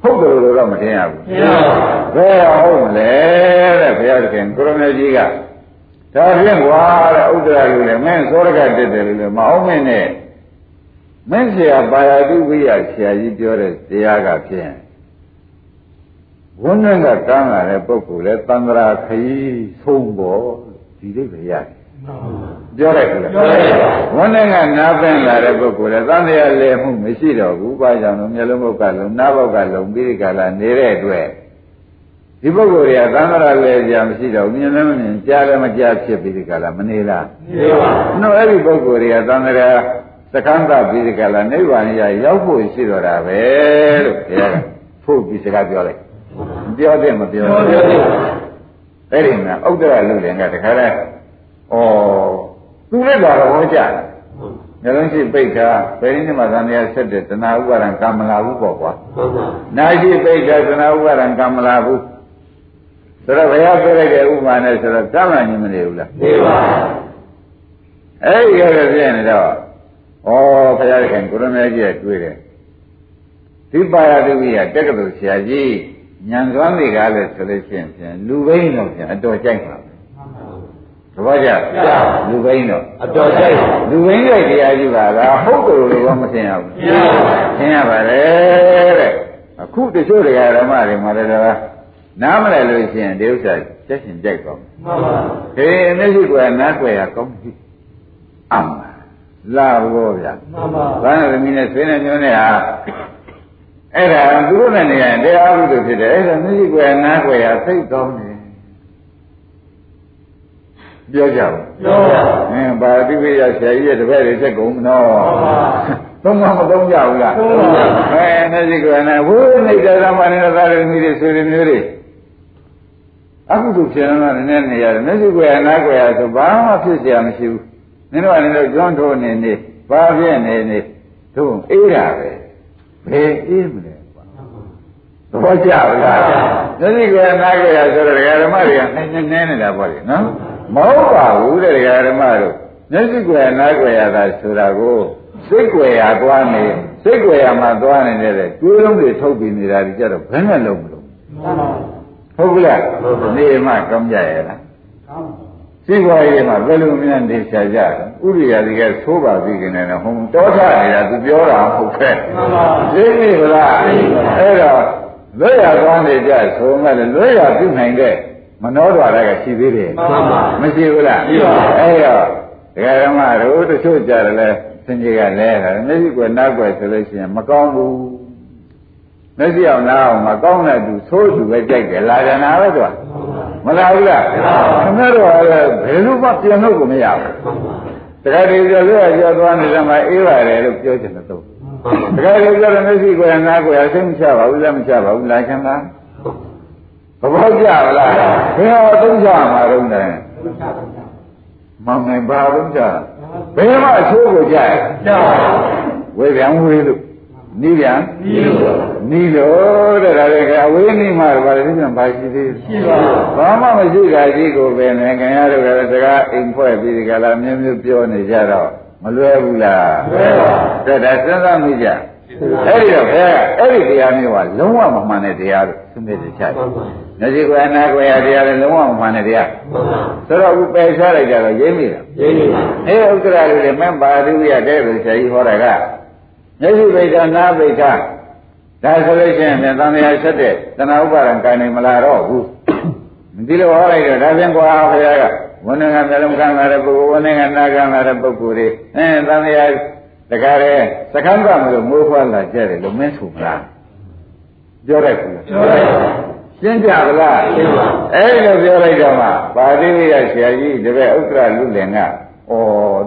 ဟုတ်ပါဟုတ်တယ်လို့တော့မထင်ရဘူးဘုရားဘယ်ဟုတ်မလဲတဲ့ဘုရားသခင်ကိုရမေကြီးကဒါဖြင့်ကွာတဲ့ဥဒ္ဒရာလူလည်းမင်းသောရကတက်တယ်လို့လည်းမအောင်မင်းနဲ့မင်းဆရာပါရတုဝိယဆရာကြီးပြောတဲ့တရားကဖြင့်ဝန်းနဲ့ကကမ်းလာတဲ့ပုဂ္ဂိုလ်လဲသံဃာခရီးဆုံးပေါ်ဒီလိမ့်ပဲရတယ် ပြောလိုက်ဘူးလားပြောလိုက်ပါဝန်းနဲ့ကနားပင်းလာတဲ့ပုဂ္ဂိုလ်လဲသံဃာလည်းမှုမရှိတော့ဘူးဘာကြောင့်လဲမျက်လုံးဘုတ်ကလုံးနားဘုတ်ကလုံးပြီးဒီကလာနေတဲ့အတွက်ဒီပုဂ္ဂိုလ်တွေကသံဃာလည်းကြာမရှိတော့ဘူးမြင်လည်းမမြင်ကြားလည်းမကြားဖြစ်ပြီးဒီကလာမနေလားနေပါနော်အဲ့ဒီပုဂ္ဂိုလ်တွေကသံဃာသက္ကန့်တပြီးဒီကလာနိဗ္ဗာန်ရရောက်ဖို့ရှိတော့တာပဲလို့ဘုရားကဖို့ပြီးစကားပြောလိုက်မပြောတဲ့မပြောပြောဘူးပြောတယ်အဲ့ဒီမှာဥဒ္ဒရလူလည်းကတခါလဲဩ သူလည်းတော့ဟောကြတယ်ညလုံးရှိပိတ်တာဘယ်နည်းမှသံဃာဆက်တဲ့တဏှာဥပါဒံကာမလာဘူးပေါ့ကွာဟုတ်ပါနာရှိပိတ်တာတဏှာဥပါဒံကာမလာဘူးဆိုတော့ဘုရားပြောလိုက်တဲ့ဥပမာနဲ့ဆိုတော့ကမ္မညင်မနေဘူးလားနေပါအဲ့ဒီကလည်းပြည့်နေတော့ဩဘုရားခင်ကိုရမေကြီးကတွေ့တယ်ဒီပါရတုဝိယတက္ကသိုလ်ဆရာကြီးညံသွားမိကားလဲဆိုလို့ရှိရင်ဖြင့်လူဘိန်းတော့ဖြင့်အတော်ကြိုက်ပါပဲ သဘောကျလူဘိန်းတော့အတော်ကြိုက်လူဘိန်းရဲ့တရားကြီးပါလားဟုတ်တယ်လို့တော့မသိရဘူးပြပါသိရပါတယ်တဲ့အခုတချို့တရားဓမ္မတွေမှာလည်းတော့နားမလဲလို့ရှိရင်ဒီဥစ္စာချက်ရှင်ကြိုက်ပါမယ်မှန်ပါဟေးမျက်စိကွယ်နားကွယ်ရကောင်းပြီအမှန်လာဘောဗျာမှန်ပါဘာသာသမီးနဲ့ဆွေးနေညွှန်းနေဟာအဲ့ဒါသူတို့နဲ့နေရင်တရားဥဒ္ဓဖြစ်တယ်အဲ့ဒါမျက်စိကွယ်နားကွယ်ရသိကောင်းတယ် ပြောကြပါ ပြောပါ အင်းဗာတိဝိယဆရာကြီးရဲ့တပည့်တွေသက်ကုန်မနော် မှန်ပါ သုံးမမသုံးကြဘူးလား သုံးပါ အဲမျက်စိကွယ်နားဝိနေတဲ့သမဏေသာရသမီးတွေဆွေတွေမျိုးတွေအခုတို့ဖြစ်နေတာနည်းနည်းနေရတယ်မျက်စိကွယ်နားကွယ်ရဆိုဘာမှဖြစ်เสียမရှိဘူးနင်တို့ကလည်းကျွမ်းထိုးနေနေဘာဖြစ်နေနေတို့အေးတာပဲဘယ်အေးမလဲကွာသဘောကျလားမျက်စိကွယ်နားကွယ်ရဆိုတော့ဒကာဓမ္မတွေကနည်းနည်းနည်းနေတာပေါ့လေနော် မဟုတ်ပါဘူးတဲ့ဒကာဓမ္မတို့မျက်စိကွယ်နားကွယ်ရတာဆိုတာကိုစိတ်ကွယ်ရသွားနေစိတ်ကွယ်ရမှာသွားနေတဲ့တွေးလုံးတွေထုတ်ပြီးနေတာဒီကြတော့ဘယ်နဲ့လုံးမလို့မှန်ပါဟုတ်ကလားနေမှကောင်းကြရဲ့လားကောင်းစိတ်ဘဝရေးမှာဘယ်လိုများနေချာကြလဲဥရိယာဒီကသိုးပါပြီခင်ဗျာဟိုတောထနေတာသူပြောတာဟုတ်ခဲ့မှန်ပါသိပြီလားအဲ့တော့လွတ်ရသွားနေကြဆိုမှလည်းလွတ်ရပြုနိုင်တဲ့ မနောတော်ရကရှိသေးတယ်မှန်ပါမရှိဘူးလားရှိပါဘူးအဲ့တော့ဒကာဓမ္မတို့တချို့ကြတယ်လဲစင်ကြီးကလဲတာမျက်စိကွယ်နားကွယ်ဆိုလို့ရှိရင်မကောင်းဘူးမျက်စိအောင်နားအောင်မကောင်းတဲ့သူသိုးသူပဲကြိုက်တယ်လာကြနာပဲသူကမလာဘူးလားခင်ဗျားတို့ကလည်းဘယ်လိုမှပြန်လို့ကိုမရဘူးတခါတည်းပြောလို့ကြောသွားနေတဲ့မှာအေးပါတယ်လို့ပြောချင်တယ်တော့တခါတည်းပြောတယ်မျက်စိကွယ်နားကွယ်အစိမ့်မချပါဘူးလားမချပါဘူးလာခင်လား သဘောကျလားဘယ်တော့သုံးချမှာတော့လဲမောင်နိုင်ပါလို့ကြဘယ်မှအချိုးကိုကြရကြောက်ဝေပြန်ဝေလို့နီးပြန်ပြီးလို့နီးလို့တဲ့ဒါလည်းကအဝေးနီးမှဘာလဲဒီပြန်ဘာရှိသေးရှိပါဘာမှမရှိတာကြီးကိုပဲနဲ့ခင်ဗျားတို့ကလည်းစကားအိမ်ဖွဲ့ပြီးဒီကလာမျိုးမျိုးပြောနေကြတော့မလွယ်ဘူးလားလွယ်ပါတဲ့ဒါစဉ်းစားမိကြအဲ့ဒီတော့ဘယ်ကအဲ့ဒီတရားမျိုးကလုံးဝမမှန်တဲ့တရားလို့သူမေ့တယ်ချတယ် မှန်ပါမျက်စိကွယ်နာကွယ်ရတရားလည်းလုံးဝမမှန်တဲ့တရားမှန်ပါဆိုတော့အခုပယ်ရှားလိုက်ကြတော့ရင်းမိတာရင်းနေပါအဲဥက္ကရာလေးလည်းမင်းပါရိဝိယတဲ့လို့ဆရာကြီးဟောတာကမျက်စိပိဋကနားပိဋကဒါဆိုလို့ရှိရင်ပြန်သံဃာဆက်တဲ့တဏှာဥပါဒံကိုင်နိုင်မလာတော့ဘူးဒီလိုဟောလိုက်တော့ဒါပြန်ကွာဘုရားကဝဏ္ဏကမျက်လုံးကန်းလာတဲ့ပုဂ္ဂိုလ်ဝဏ္ဏကနားကန်းလာတဲ့ပုဂ္ဂိုလ်တွေအဲသံဃာတကားတဲ့စကမ်းကမလို့မိုးဖွားလာကြတယ်လို့မင်းဆိုမလားပြောလိုက်ဘူးပြောလိုက် ရှင်းကြပါလားရှင်းပါအဲ့လိုပြောလိုက်တော့မှပါဠိရဆရာကြီးတပည့်ဥက္ကရလူလင်ကဩ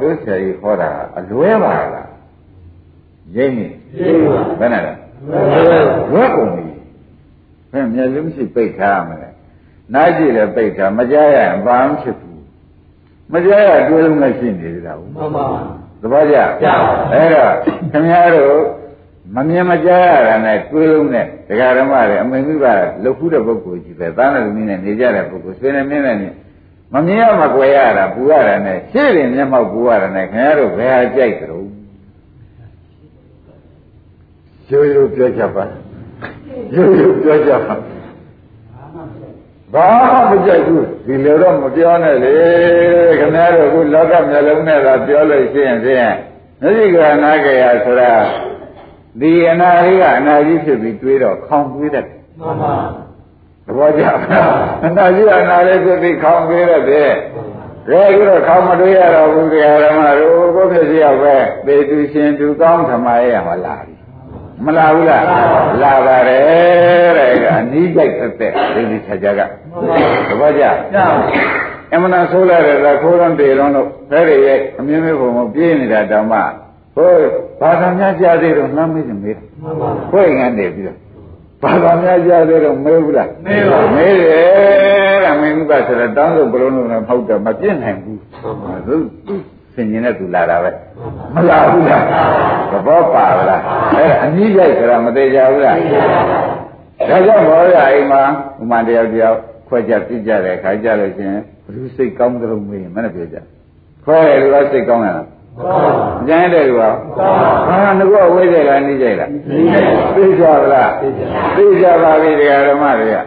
တို့ဆရာကြီးခေါ်တာအလွဲပါလားရိမ့်နေရှင်းပါဘယ်နဲ့လဲဝက်ကုန်ပြီဘယ်မျက်လုံးရှိပိတ်ထားမလဲနားကြည့်လည်းပိတ်ထားမကြားရရင်ဘာမှဖြစ်ဘူးမကြားရတွေးလုံးနဲ့ရှိနေသေးတာဘူးမှန်ပါသဘောကျကျပါအဲ့တော့ခင်ဗျားတို့ မမြင်မကြားရတာနဲ့တွေးလုံးနဲ့ဒကာဓမ္မတွေအမေမိဘလှုပ်ခူးတဲ့ပုဂ္ဂိုလ်ကြီးပဲသားနဲ့သမီးနဲ့နေကြတဲ့ပုဂ္ဂိုလ်ဆွေနဲ့မင်းနဲ့မမြင်ရမကွယ်ရတာပူရတာနဲ့ရှေ့ရင်မျက်မှောက်ပူရတာနဲ့ခင်ဗျားတို့ဘယ်ဟာကြိုက်ကြတော့ရိုးရိုးပြောကြပါရိုးရိုးပြောကြပါဘာမှမကြိုက်ဘူးဒီလိုတော့မပြောနဲ့လေခင်ဗျားတို့ခုလောကမျက်လုံးနဲ့သာပြောလို့ရှိရင်ဖြင့်မျက်စိကနာကြရဆိုတာ ဒီအနာလေးကအနာကြီးဖြစ်ပြီးတွေးတော့ခေါင်းတွေးတတ်တယ်မှန်ပါသဘောကျလားအနာကြီးအနာလေးဖြစ်ပြီးခေါင်းတွေးတတ်တယ်ဒါကြတော့ခေါင်းမတွေးရတော့ဘူးတရားဓမ္မတို့ကိုဖြစ်စီရောက်ပဲပေသူရှင်သူကောင်းဓမ္မရဲ့ဟောလာပြီမလာဘူးလားလာပါတယ်တဲ့ကအနီးကြိုက်သက်သက်ဒီဒီချာချာကသဘောကျအမှန်ဆိုးလာတယ်ကခိုးရုံတေရုံတို့ဖဲရရဲ့အမြင်မဲ့ပုံကိုပြေးနေတာတောင်မှ ဟိုဘာသာများကြားသေးတော့နှမ်းမေးတယ်မေးတယ်ခွေငန်းနေပြီးတော့ဘာသာများကြားသေးတော့မေးဘူးလားမေးပါမေးတယ်တဲ့မင်းကဆိုတော့တောင်းလို့ဘလုံးလုံးနဲ့ဖောက်တယ်မပြည့်နိုင်ဘူးသူသူဆင်ញင်တဲ့သူလာတာပဲမလာဘူးလားသဘောပါလားအဲ့ဒါအနည်းရိုက်ဆိုတာမသေးကြဘူးလားဒါကြောင့်ဘောရအိမ်မှာဥမာတယောက်တယောက်ခွဲကြပြကြတဲ့ခါကြလို့ချင်းဘ누구စိတ်ကောင်းကြလို့မေးမနဲ့ပြောကြခွဲတယ်လို့စိတ်ကောင်းရလား ကျန်တဲ့လူကဟာငါကဝိဇ္ဇာကနှိမ့်ကြလားသိကြပါလားသိကြပါပြီတရားဓမ္မတွေက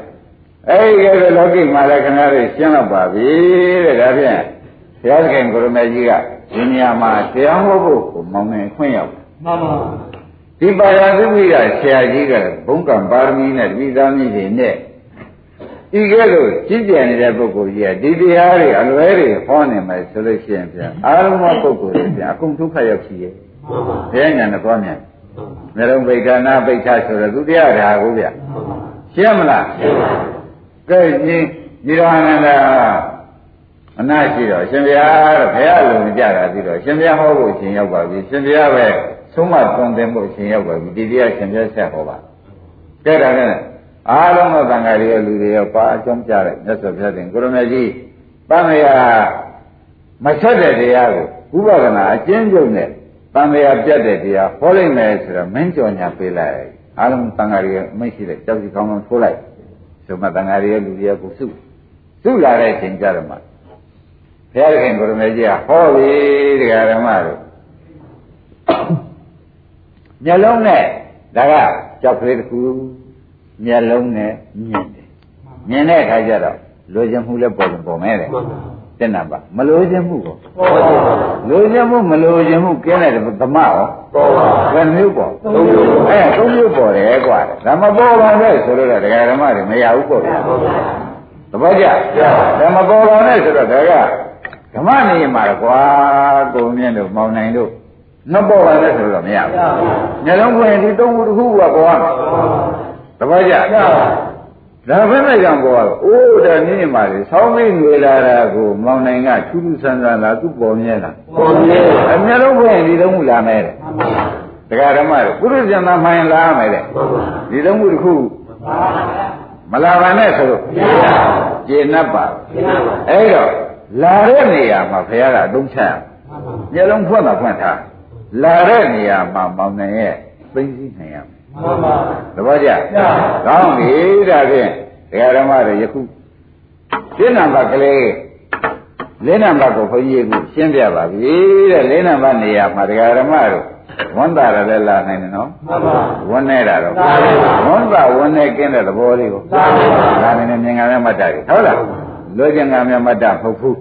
အဲ့ဒီကဲလောကိမှာလည်းခင်ဗျားတို့ရှင်းတော့ပါပြီတဲ့ဒါဖြင့်ဘုရားသခင်ကိုရမေကြီးကဒီနေရာမှာတရားဟောဖို့ကိုမောင်းနေခွင့်ရောက်မှန်ပါဒီပါရသုမိကဆရာကြီးကဘုံကံပါရမီနဲ့တပိသားမြင့်တွေနဲ့ ဤကဲ့သို့ကြည်ကြံနေတဲ့ပုဂ္ဂိုလ်ကြီးကဒီတရားတွေအလွဲတွေဟောနေမယ်ဆိုလို့ရှိရင်ဗျာအာရုံမပုဂ္ဂိုလ်တွေဗျာအကုန်ဒုက္ခရောက်ရှိရဲ့ဘုရားညာနဲ့သွားမြန်မေရုံဗိက္ခနာဗိက္ခဆိုတော့သူတရားဓာကိုဗျာရှင်းမလားရှင်းပါကဲညီညီတော်အနန္ဒာအနာရှိတော့ရှင်ဘုရားတော့ဘုရားလုံကြတာပြီးတော့ရှင်ဘုရားဟောဖို့အချိန်ရောက်ပါပြီရှင်ဘုရားပဲသုံးမသွန်သင်ဖို့အချိန်ရောက်ပါပြီဒီတရားရှင်ဘုရားဆက်ဟောပါကဲဒါနဲ့ အားလုံးသောတန်ဃာတွေရဲ့လူတွေရောပါအကြောင်းပြတဲ့မြတ်စွာဘုရားတင်ကိုရမကြီးတန်မြာမဆက်တဲ့တရားကိုဥပဒနာအကျဉ်းချုပ်နဲ့တန်မြာပြတ်တဲ့တရားဟောလိုက်မယ်ဆိုတော့မင်းကြော်ညာပေးလိုက်အားလုံးတန်ဃာတွေရဲ့အမိတ်ရှိတဲ့ကြောက်စီကောင်းကောင်းထိုးလိုက်ဆိုမှတန်ဃာတွေရဲ့လူတွေရဲ့ကိုစုစုလာတဲ့အချိန်ကြတော့မှဘုရားခင်ကိုရမေကြီးကဟောပြီတရားဓမ္မတို့မျက်လုံးနဲ့ဒါကကြောက်ကလေးတစ်ခု မျက်လုံးနဲ့မြင်တယ်မြင်တဲ့အခါကျတော့လိုချင်မှုလည်းပေါ်ပေါ်မယ်တဲ့တက်နာပါမလိုချင်မှုပေါ့လိုချင်မှုမလိုချင်မှုကျင်းတဲ့ဓမ္မရောပေါ်ပါဘယ်မျိုးပေါ့သုံးမျိုးအဲသုံးမျိုးပေါ်တယ်ကွာဒါမပေါ်ပါနဲ့ဆိုတော့တရားဓမ္မတွေမရဘူးပေါ့ဗျာသဘောကျဒါမပေါ်ပါနဲ့ဆိုတော့ဒါကဓမ္မနေမှာကွာကိုမြင့်တို့မောင်နိုင်တို့မပေါ်ပါနဲ့ဆိုတော့မရဘူးမျက်လုံးပွင့်ဒီသုံးခုတစ်ခုကပေါ်ရမယ် သဘောကျဒါဘယ်နဲ့ကြောင့်ပေါ်ရအိုးဒါနည်းမှာလေဆောင်းမင်းငွေလာတာကိုမောင်နိုင်ကထူးထူးဆန်းဆန်းလာသူပေါ်မြဲလားပေါ်မြဲအမျက်လုံးပွင့်ဒီသုံးခုလာမယ်တဲ့တရားဓမ္မတို့ပုရိသနာမှန်လာမယ်တဲ့ဒီသုံးခုတစ်ခုမလာပါနဲ့ဆိုလို့ကျေနပ်ပါအဲ့တော့လာတဲ့နေရာမှာဘုရားကအသုံးချရမျက်လုံးဖွင့်တာဖွင့်ထားလာတဲ့နေရာမှာမောင်နိုင်ရဲ့ သိသိနိုင်ရမယ်မှန်ပါသဘောကျကောင်းပြီဒါဖြင့်တရားဓမ္မတွေယခုရှင်းနံပါတ်ကလေးလေးနံပါတ်ကိုဘုန်းကြီးကရှင်းပြပါပြီတဲ့လေးနံပါတ်နေရာမှာတရားဓမ္မတို့ဝန်တာရလည်းလာနိုင်တယ်နော်မှန်ပါဝန်နေတာတော့ဝန်တာဝန်နေကင်းတဲ့သဘောလေးကိုလာနိုင်တယ်မြင်ငါနဲ့မှတ်တာကြီးဟုတ်လားလွယ်ကျင်ကံများမှတ်တာမဟုတ်ဘူး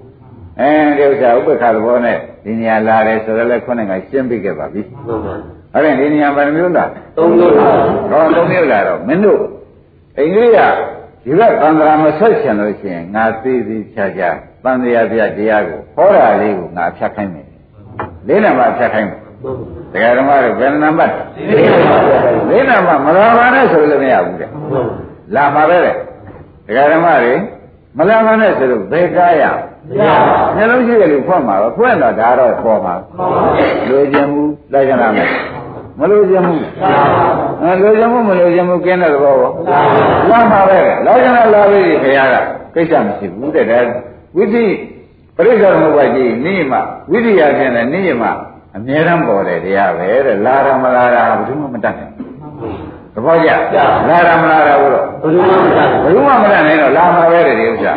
အဲဒီဥစ္စာဥပ္ပခါသဘောနဲ့ဒီနေရာလာတယ်ဆိုတော့လည်းခုနကရှင်းပြခဲ့ပါပြီမှန်ပါ အဲ့ဒါဒီနေရာဘယ်နှမျိုးလားသုံးမျိုးလားဟောသုံးမျိုးလားတော့မင်းတို့အိန္ဒိယဒီဘက်သံဃာမဆက်ချင်လို့ရှိရင်ငါသေးသေးချာချာသံဃာပြတရားကိုဟောတာလေးကိုငါဖြတ်ခိုင်းမယ်လေးနံပါတ်ဖြတ်ခိုင်းမယ်တရားဓမ္မတွေဘယ်နံပါတ်လေးနံပါတ်မလာပါနဲ့ဆိုလို့မရဘူးတဲ့လာပါပဲတဲ့တရားဓမ္မတွေမလာပါနဲ့ဆိုလို့ဘယ်ကားရမျက်လုံးရှိတယ်လို့ဖွင့်မှာပဲဖွင့်တော့ဒါတော့ပေါ်မှာလူကျင်မှုလိုက်ကြလားမယ် မလို့ခြင်းမှုအဲလိုခြင်းမှုမလို့ခြင်းမှုကင်းတဲ့သဘောပေါ့လာမှာပဲလာကြလားလာပြီခင်ဗျားကကိစ္စမရှိဘူးတဲ့ဒါဝိသိပရိစ္ဆေသမုပ္ပါဒ်ကြီးနိမဝိရိယဖြင့်လည်းနိမအမြဲတမ်းပေါ်တယ်တရားပဲတဲ့လာရမလာတာဘယ်သူမှမတတ်နိုင်သဘောကျလာရမလာတာဘုတော့ဘယ်လိုမှမတတ်ဘယ်သူမှမတတ်နိုင်တော့လာမှာပဲတဲ့ဒီဥစ္စာ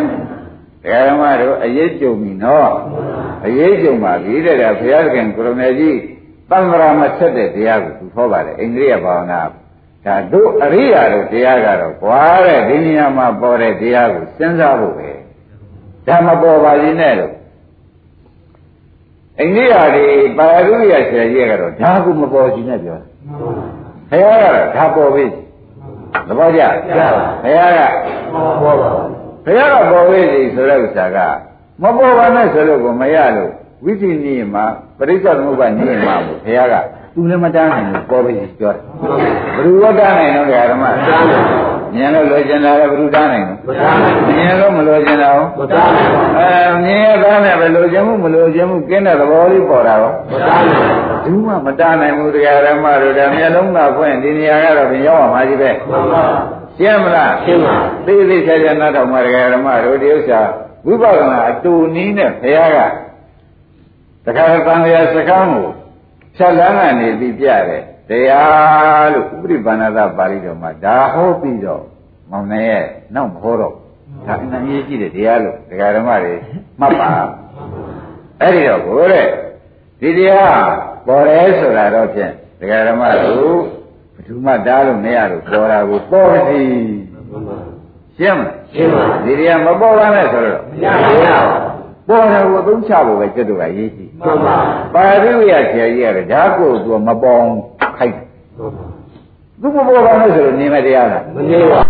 တရားဓမ္မတို့အရေးကြုံပြီနော်အရေးကြုံပါပြီတဲ့ဒါဘုရားသခင်ကိုရမေကြီး သံဃာမဆက်တဲ့တရားကိုသူဟောပါတယ်အိန္ဒိယဘာဝနာဒါတို့အရိယာတို့တရားကတော့ကွာတဲ့ဒီနေရာမှာပေါ်တဲ့တရားကိုစဉ်းစားဖို့ပဲဒါမပေါ်ပါလိမ့်နဲ့လို့အိန္ဒိယတွေပါရုရိယဆရာကြီးကတော့ဒါကမပေါ်စီနဲ့ပြောတယ်ဘုရားကတော့ဒါပေါ်ပြီသဘောကျဘုရားကဘောပါဘုရားကပေါ်ဝေးစီဆိုတဲ့ဥစ္စာကမပေါ်ပါနဲ့ဆိုလို့ကိုမရလို့ ဝိသိနိမှာပရိစ္ဆေသမုပ္ပါနိမှာဘုရားကသူလည်းမတန်းနိုင်ဘူးပေါ်ဝေးစီပြောတယ်ဘယ်သူဝတ္တနိုင်တော့ဓမ္မမြင်လို့လိုချင်တာလည်းဘယ်သူတန်းနိုင်တော့မတတ်နိုင်မြင်လို့မလိုချင်တာရောမတတ်နိုင်အဲမြင်ရသားနဲ့ပဲလိုချင်မှုမလိုချင်မှုကင်းတဲ့သဘောလေးပေါ်တာရောမတတ်နိုင်ဘူးမှမတန်းနိုင်ဘူးတရားဓမ္မတို့ဒါမျက်လုံးသာဖွင့်ဒီနေရာကတော့ပြင်ရောက်ပါမှာကြီးပဲမှန်ပါရှင်းမလားရှင်းပါသိသိချာချာနားထောင်မှာတရားဓမ္မတို့ဒီဥစ္စာဝိပဿနာအတူနီးနဲ့ဘုရားက တခါသံဃာစကားကိုဖြတ်လန်းကနေပြီးပြတယ်တရားလို့ဥပရိပန္နသပါဠိတော်မှာဒါဟောပြီးတော့မောင်နေရဲ့နောက်မဟောတော့ဒါအနည်းကြီးကြည့်တယ်တရားလို့တရားဓမ္မတွေမှတ်ပါအဲ့ဒီတော့ဘိုးတဲ့ဒီတရားပေါ်တယ်ဆိုတာတော့ဖြင့်တရားဓမ္မတို့ဘယ်သူမှတားလို့မရလို့ပေါ်တာကိုပေါ်ပြီရှင်းမလားရှင်းပါဒီတရားမပေါ်ပါနဲ့ဆိုတော့မရပါဘူး ပေါ်တယ်ကိုအသုံးချဖို့ပဲကျွတ်တော့အရေးကြီးမှန်ပါပါရိဝိယဆရာကြီးရတယ်ဒါကိုသူမပေါ်ခိုက်သူမပေါ်ပါနဲ့ဆိုတော့နေမတရားလားမနေပါ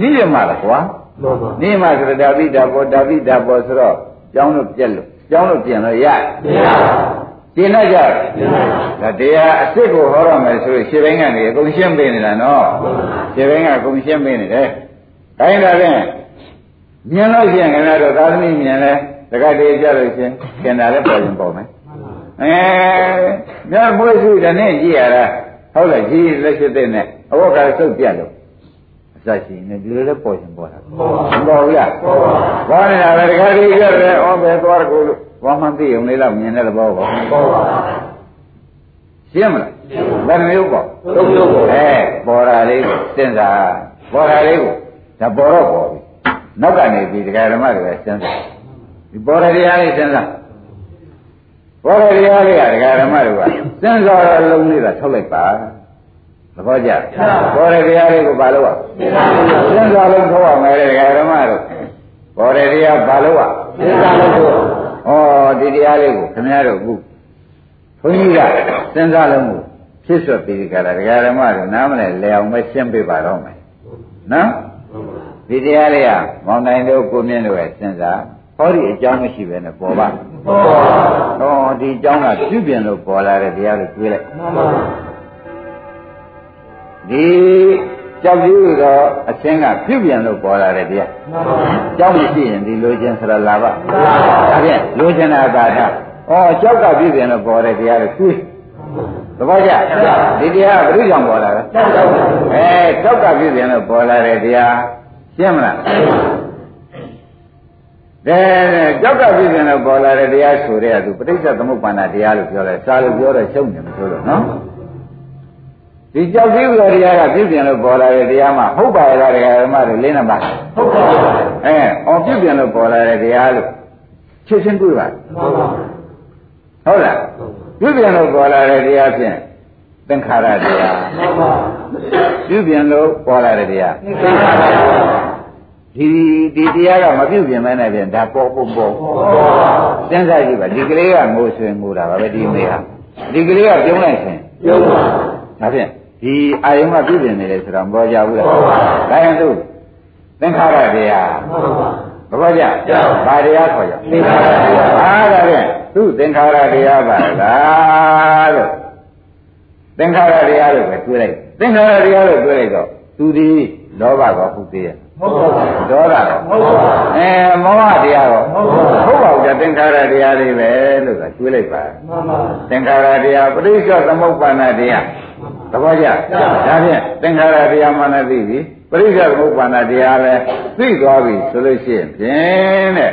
နိရမလားကွာမှန်ပါနိမဆိုတော့ဒါပိဒါပေါ်ဒါပိဒါပေါ်ဆိုတော့ကျောင်းလို့ပြက်လို့ကျောင်းလို့ပြင်လို့ရမရပါကျင်တတ်ကြတယ်ဘူးမရပါဒါတရားအစ်စ်ကိုဟောရမယ်ဆိုလို့ရှင်းဘင်းကနေအကုန်ရှင်းပေးနေတာနော်ရှင်းဘင်းကအကုန်ရှင်းပေးနေတယ်တိုင်းတာဖြင့်မြင်လို့ရှိရင်ခင်ဗျားတို့သာသမီမြင်လဲ တက္ကတိကြလို့ရှိရင်ကျင်တာလည်းပေါ်ရင်ပေါ်မယ်အဲမြတ်မွေးစုတဲ့နဲ့ကြည့်ရတာဟုတ်လားကြည့်လက်ရှိတဲ့နဲ့အဝတ်ကစုပ်ပြတ်လို့အစရှိနေဒီလိုလည်းပေါ်ရင်ပေါ်တာမပေါ်ဘူးလားပေါ်နေတာပဲတက္ကတိကြတယ်ဩဘယ်သွားကိုလို့ဘာမှသိအောင်လေးတော့မြင်တဲ့သဘောပေါ့ပေါ်ပါရှင်းမလားဘယ်မျိုးပေါ့သုံးမျိုးပေါ်အဲပေါ်တာလေးကိုစဉ်းစားပေါ်တာလေးကိုဒါပေါ်တော့ပေါ်ပြီနောက်ကနေပြီးဒကာဓမ္မတွေပဲစဉ်းစား ဒီပေါ်တဲ့တရားလေးစဉ်းစားပေါ်တဲ့တရားလေးကဒကာဓမ္မတွေကစဉ်းစားတော့လုံးလေးသာထုတ်လိုက်ပါသဘောကျပေါ်တဲ့တရားလေးကိုဘာလို့อ่ะစဉ်းစားလုံးထုတ်အောင်မယ်ဒကာဓမ္မတို့ပေါ်တဲ့တရားဘာလို့อ่ะ စဉ်းစားလို့ဆို ဩဒီတရားလေးကိုခင်ဗျားတို့အခုဘုန်းကြီးကစဉ်းစားလုံးကိုဖြစ်ဆွပြီးကြတာဒကာဓမ္မတို့နားမလဲလဲအောင်ပဲရှင်းပြပါတော့မယ်နော်ဒီတရားလေးကမောင်နိုင်တို့ကိုမြင့်တို့ရဲ့စဉ်းစား ဟောဒီအကြောင်းမရှိပဲနဲ့ပေါ်ပါပေါ်ပါဟောဒီအကြောင်းကပြုပြင်လို့ပေါ်လာတဲ့တရားလို့တွေးလိုက်မှန်ပါဒီကြောက်ပြီးတော့အချင်းကပြုပြင်လို့ပေါ်လာတဲ့တရားမှန်ပါကြောက်မရှိရင်ဒီလိုခြင်းဆရာလာပါမှန်ပါဒါဖြင့်လိုချင်တာသာထဩကြောက်ကပြည့်ပြင်လို့ပေါ်တဲ့တရားကိုတွေးသဘောကျဒီတရားကဘယ်လိုကြောင့်ပေါ်လာလဲကြောက်တော့အဲကြောက်ကပြည့်ပြင်လို့ပေါ်လာတဲ့တရားရှင်းမလား တဲ့ကြောက်ကပြည့်ပြင်လို့ပေါ်လာတဲ့တရားဆိုတဲ့ကသူပဋိစ္စသမုပ္ပါဒတရားလို့ပြောတယ်စာလို့ပြောတော့ရှုံတယ်မဆိုလို့နော်ဒီကြောက်ပြီးဥဒ္ဒရာကပြည့်ပြင်လို့ပေါ်လာတဲ့တရားမှဟုတ်ပါရဲ့လားတရားဓမ္မတွေလင်းနေပါဟုတ်ပါဘူးအဲအော်ပြည့်ပြင်လို့ပေါ်လာတဲ့တရားလို့ချက်ချင်းတွေ့ပါမှန်ပါဟုတ်လားပြုပြင်လို့ပေါ်လာတဲ့တရားဖြင့်သင်္ခါရတရားမှန်ပါပြုပြင်လို့ပေါ်လာတဲ့တရားသင်္ခါရပါ ဒီဒီတရားကမပြုပြင်မဲနဲ့ဖြင့်ဒါပေါ်ပေါ်ပေါ်ပေါ်ပါစဉ်းစားကြည့်ပါဒီကလေးကငိုဆွေငိုတာပါပဲဒီမေဟာဒီကလေးကပြုံးလိုက်ရင်ယုံပါဒါဖြင့်ဒီအာယုံကပြည့်ပြည့်နေတယ်ဆိုတော့မပေါ်ကြဘူးလားပေါ်ပါဒါရင်သူသင်္ခါရတရားမှန်ပါသဘောကျကျပါဘာတရားခေါ်ကြသင်္ခါရတရားအားဒါဖြင့်သူသင်္ခါရတရားပါလားလို့သင်္ခါရတရားလို့ပဲတွေးလိုက်သင်္ခါရတရားလို့တွေးလိုက်တော့သူဒီ လောဘကောဟုတ်သေးရဲ့ဟုတ်ပါပါဒေါသကောဟုတ်ပါပါအဲမောဟတရားကောဟုတ်ပါဘူးဟုတ်ပါဘူးသင်္ခါရတရားတွေပဲလို့ကတွေးလိုက်ပါမှန်ပါသင်္ခါရတရားပရိစ္ဆေသမုပ္ပါဏတရားသဘောကျဒါဖြင့်သင်္ခါရတရားမှလည်းသိပြီပရိစ္ဆေသမုပ္ပါဏတရားလည်းသိသွားပြီဆိုလို့ရှိရင်ဖြင့်တဲ့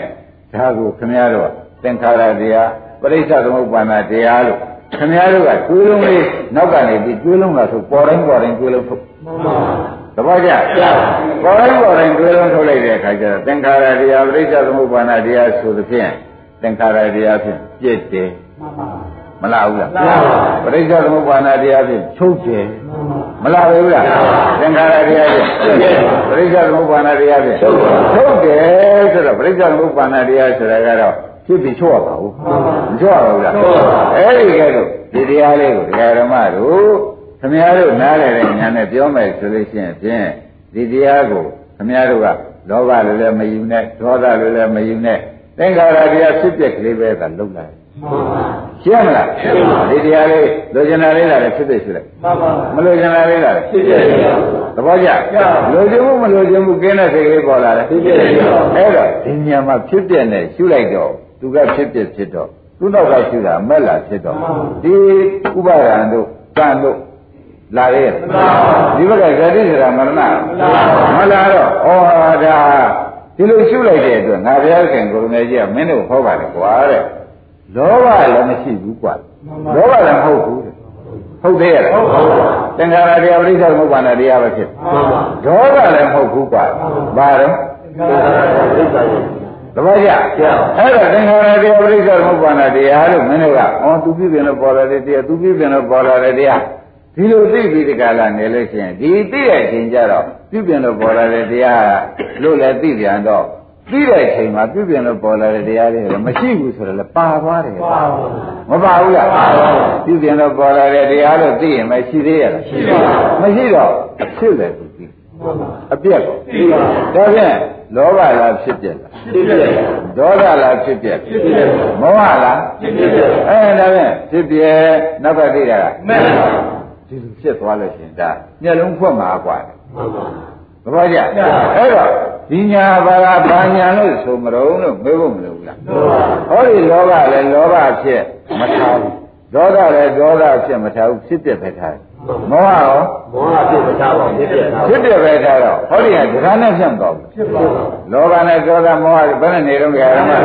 ဒါကိုခင်ဗျားတို့သင်္ခါရတရားပရိစ္ဆေသမုပ္ပါဏတရားလို့ခင်ဗျားတို့ကတွေးလုံးလေးနောက်ကနေပြီးတွေးလုံးလာဆိုပေါ်တိုင်းပေါ်တိုင်းတွေးလုံးထုတ်မှန်ပါ သဘောကျပေါ်တိုင်းပေါ်တိုင်းတွေးလုံးထုတ်လိုက်တဲ့အခါကျတော့သင်္ခါရတရားပရိစ္ဆေသမုပ္ပါဏတရားဆိုသဖြင့်သင်္ခါရတရားဖြင့်ပြည့်တယ်မှန်ပါမလားဘူးလားမှန်ပါပရိစ္ဆေသမုပ္ပါဒတရားဖြင့်ချုပ်တယ်မှန်ပါမလားဘူးလားသင်္ခါရတရားဖြင့်ပရိစ္ဆေသမုပ္ပါဒတရားဖြင့်ချုပ်တယ်ဆိုတော့ပရိစ္ဆေသမုပ္ပါဒတရားဆိုတာကတော့ဖြစ်ပြီးချုပ်ရပါဘူးမချုပ်ရပါဘူးလားအဲ့ဒီကဲတော့ဒီတရားလေးကိုဒကာဓမ္မတို့ ခမည်းတော်နားလည်တဲ့ညာနဲ့ပြောမယ်ဆိုလို့ရှိရင်ဖြင့်ဒီတရားကိုခမည်းတော်ကလောဘလိုလည်းမယူနဲ့ဒေါသလိုလည်းမယူနဲ့သင်္ခါရတရားဖြစ်ပျက်ကလေးပဲကလုံလိုက်မှန်ပါရှင်းမလားဒီတရားလေးလိုချင်တာလေးလာတယ်ဖြစ်ဖြစ်ရှိလိုက်မှန်ပါမလိုချင်တာလေးလာတယ်ဖြစ်ဖြစ်ရသဘောကျလိုချင်မှုမလိုချင်မှုကင်းတဲ့စိတ်ကလေးပေါ်လာတယ်ဖြစ်ဖြစ်ရအဲ့တော့ဒီညမှာဖြစ်ပြနဲ့ရှုလိုက်တော့သူကဖြစ်ပြဖြစ်တော့သူ့နောက်ကရှုတာမက်လာဖြစ်တော့ဒီဥပါဒံတို့ကံတို့ လာရဲ့ဒီဘက်ကဇတိစရာမရဏမလာတော့ဩဒါဒီလိုရှုလိုက်တဲ့အတွက်ငါဘုရားခင်ကိုရုံးကြီးကမင်းတို့ဟောပါလေကွာတဲ့လောဘလည်းမရှိဘူးကွာလောဘလည်းမဟုတ်ဘူးတဲ့ဟုတ်သေးရဲ့ဟုတ်ပါဘူးသင်္ခါရတရားပရိစ္ဆေသမုပ္ပါဒတရားပဲဖြစ်မှန်ပါဒေါသလည်းမဟုတ်ဘူးကွာဘာတော့သင်္ခါရဒိဋ္ဌာယသဘောကျအဲ့တော့သင်္ခါရတရားပရိစ္ဆေသမုပ္ပါဒတရားလို့မင်းတို့ကအော်သူပြည့်ပြင်လို့ပေါ်လာတဲ့တရားသူပြည့်ပြင်လို့ပေါ်လာတဲ့တရား ဒီလိုသိပြီးဒီကလာနေလို့ရှိရင်ဒီသိတဲ့အချိန်ကျတော့ပြည့်ပြင်လို့ပေါ်လာတဲ့တရားလို့လည်းသိပြန်တော့သိတဲ့အချိန်မှာပြည့်ပြင်လို့ပေါ်လာတဲ့တရားတွေလည်းမရှိဘူးဆိုတော့လည်းပါသွားတယ်ပါပါမပါဘူးလားပါပါပြည့်ပြင်လို့ပေါ်လာတဲ့တရားလို့သိရင်မရှိသေးရလားရှိပါမရှိတော့အဖြစ်လည်းသူသိမှန်ပါအပြက်ကိုရှိပါဒါဖြင့်လောဘလားဖြစ်ပြက်လားဖြစ်ဖြစ်ရဒေါသလားဖြစ်ပြက်ဖြစ်ဖြစ်ရမောဟလားဖြစ်ဖြစ်ရအဲဒါဖြင့်ဖြစ်ပြက်နောက်ကသိတာကမှန်ပါ ဒီလိုဖြစ်သွားလို့ရှိရင်ဒါမျက်လုံးဖွက်မှာกว่า မှန်ပါ သဘောကျအဲ့တော့ဒီညာဘာကဘာညာလို့ဆိုမတော့လို့မေးဖို့မလိုဘူးလား လောဘ ဟောဒီလောဘလည်းလောဘဖြစ်မထားဘူးဒေါသလည်းဒေါသဖြစ်မထားဘူးဖြစ်ပြက်ပဲထားတယ်မောဟရော မောဟဖြစ်မထားပါဘူးဖြစ်ဖြစ်ထား ဖြစ်ပြပဲထားတော့ဟောဒီကဒကာနဲ့ဖြတ်တော့ဘူး ဖြစ်ပါပါ လောဘနဲ့ဒေါသမောဟဘယ်နဲ့နေတော့ကြရမလဲ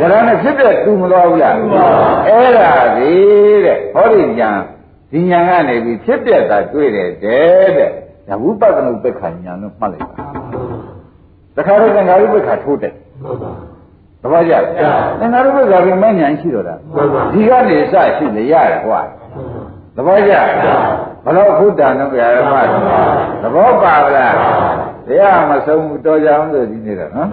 ဒကာနဲ့ဖြစ်ပြတူမလို့ဘူးလားအဲ့ဒါဒီတဲ့ဟောဒီညာ ဒီညာကနေပြီးဖြစ်ပြတာတွေ့တယ်တဲ့တဲ့ဒါဝိပဿနာဥပ္ပခာညာလို့မှတ်လိုက်ပါတခါတော့သင်္ဃာရုပ္ပခာထိုးတယ်မှန်ပါသဘောကျလားသင်္ဃာရုပ္ပခာပြီးမညာရှိတော့တာမှန်ပါဒီကနေစရှိလေရတယ်ကွာသဘောကျဘလို့ဘုဒ္ဓံတော့ကြရမှာသဘောပါလားတရားမဆုံးဘူးတော်ကြအောင်ဆိုဒီနေ့တော့နော်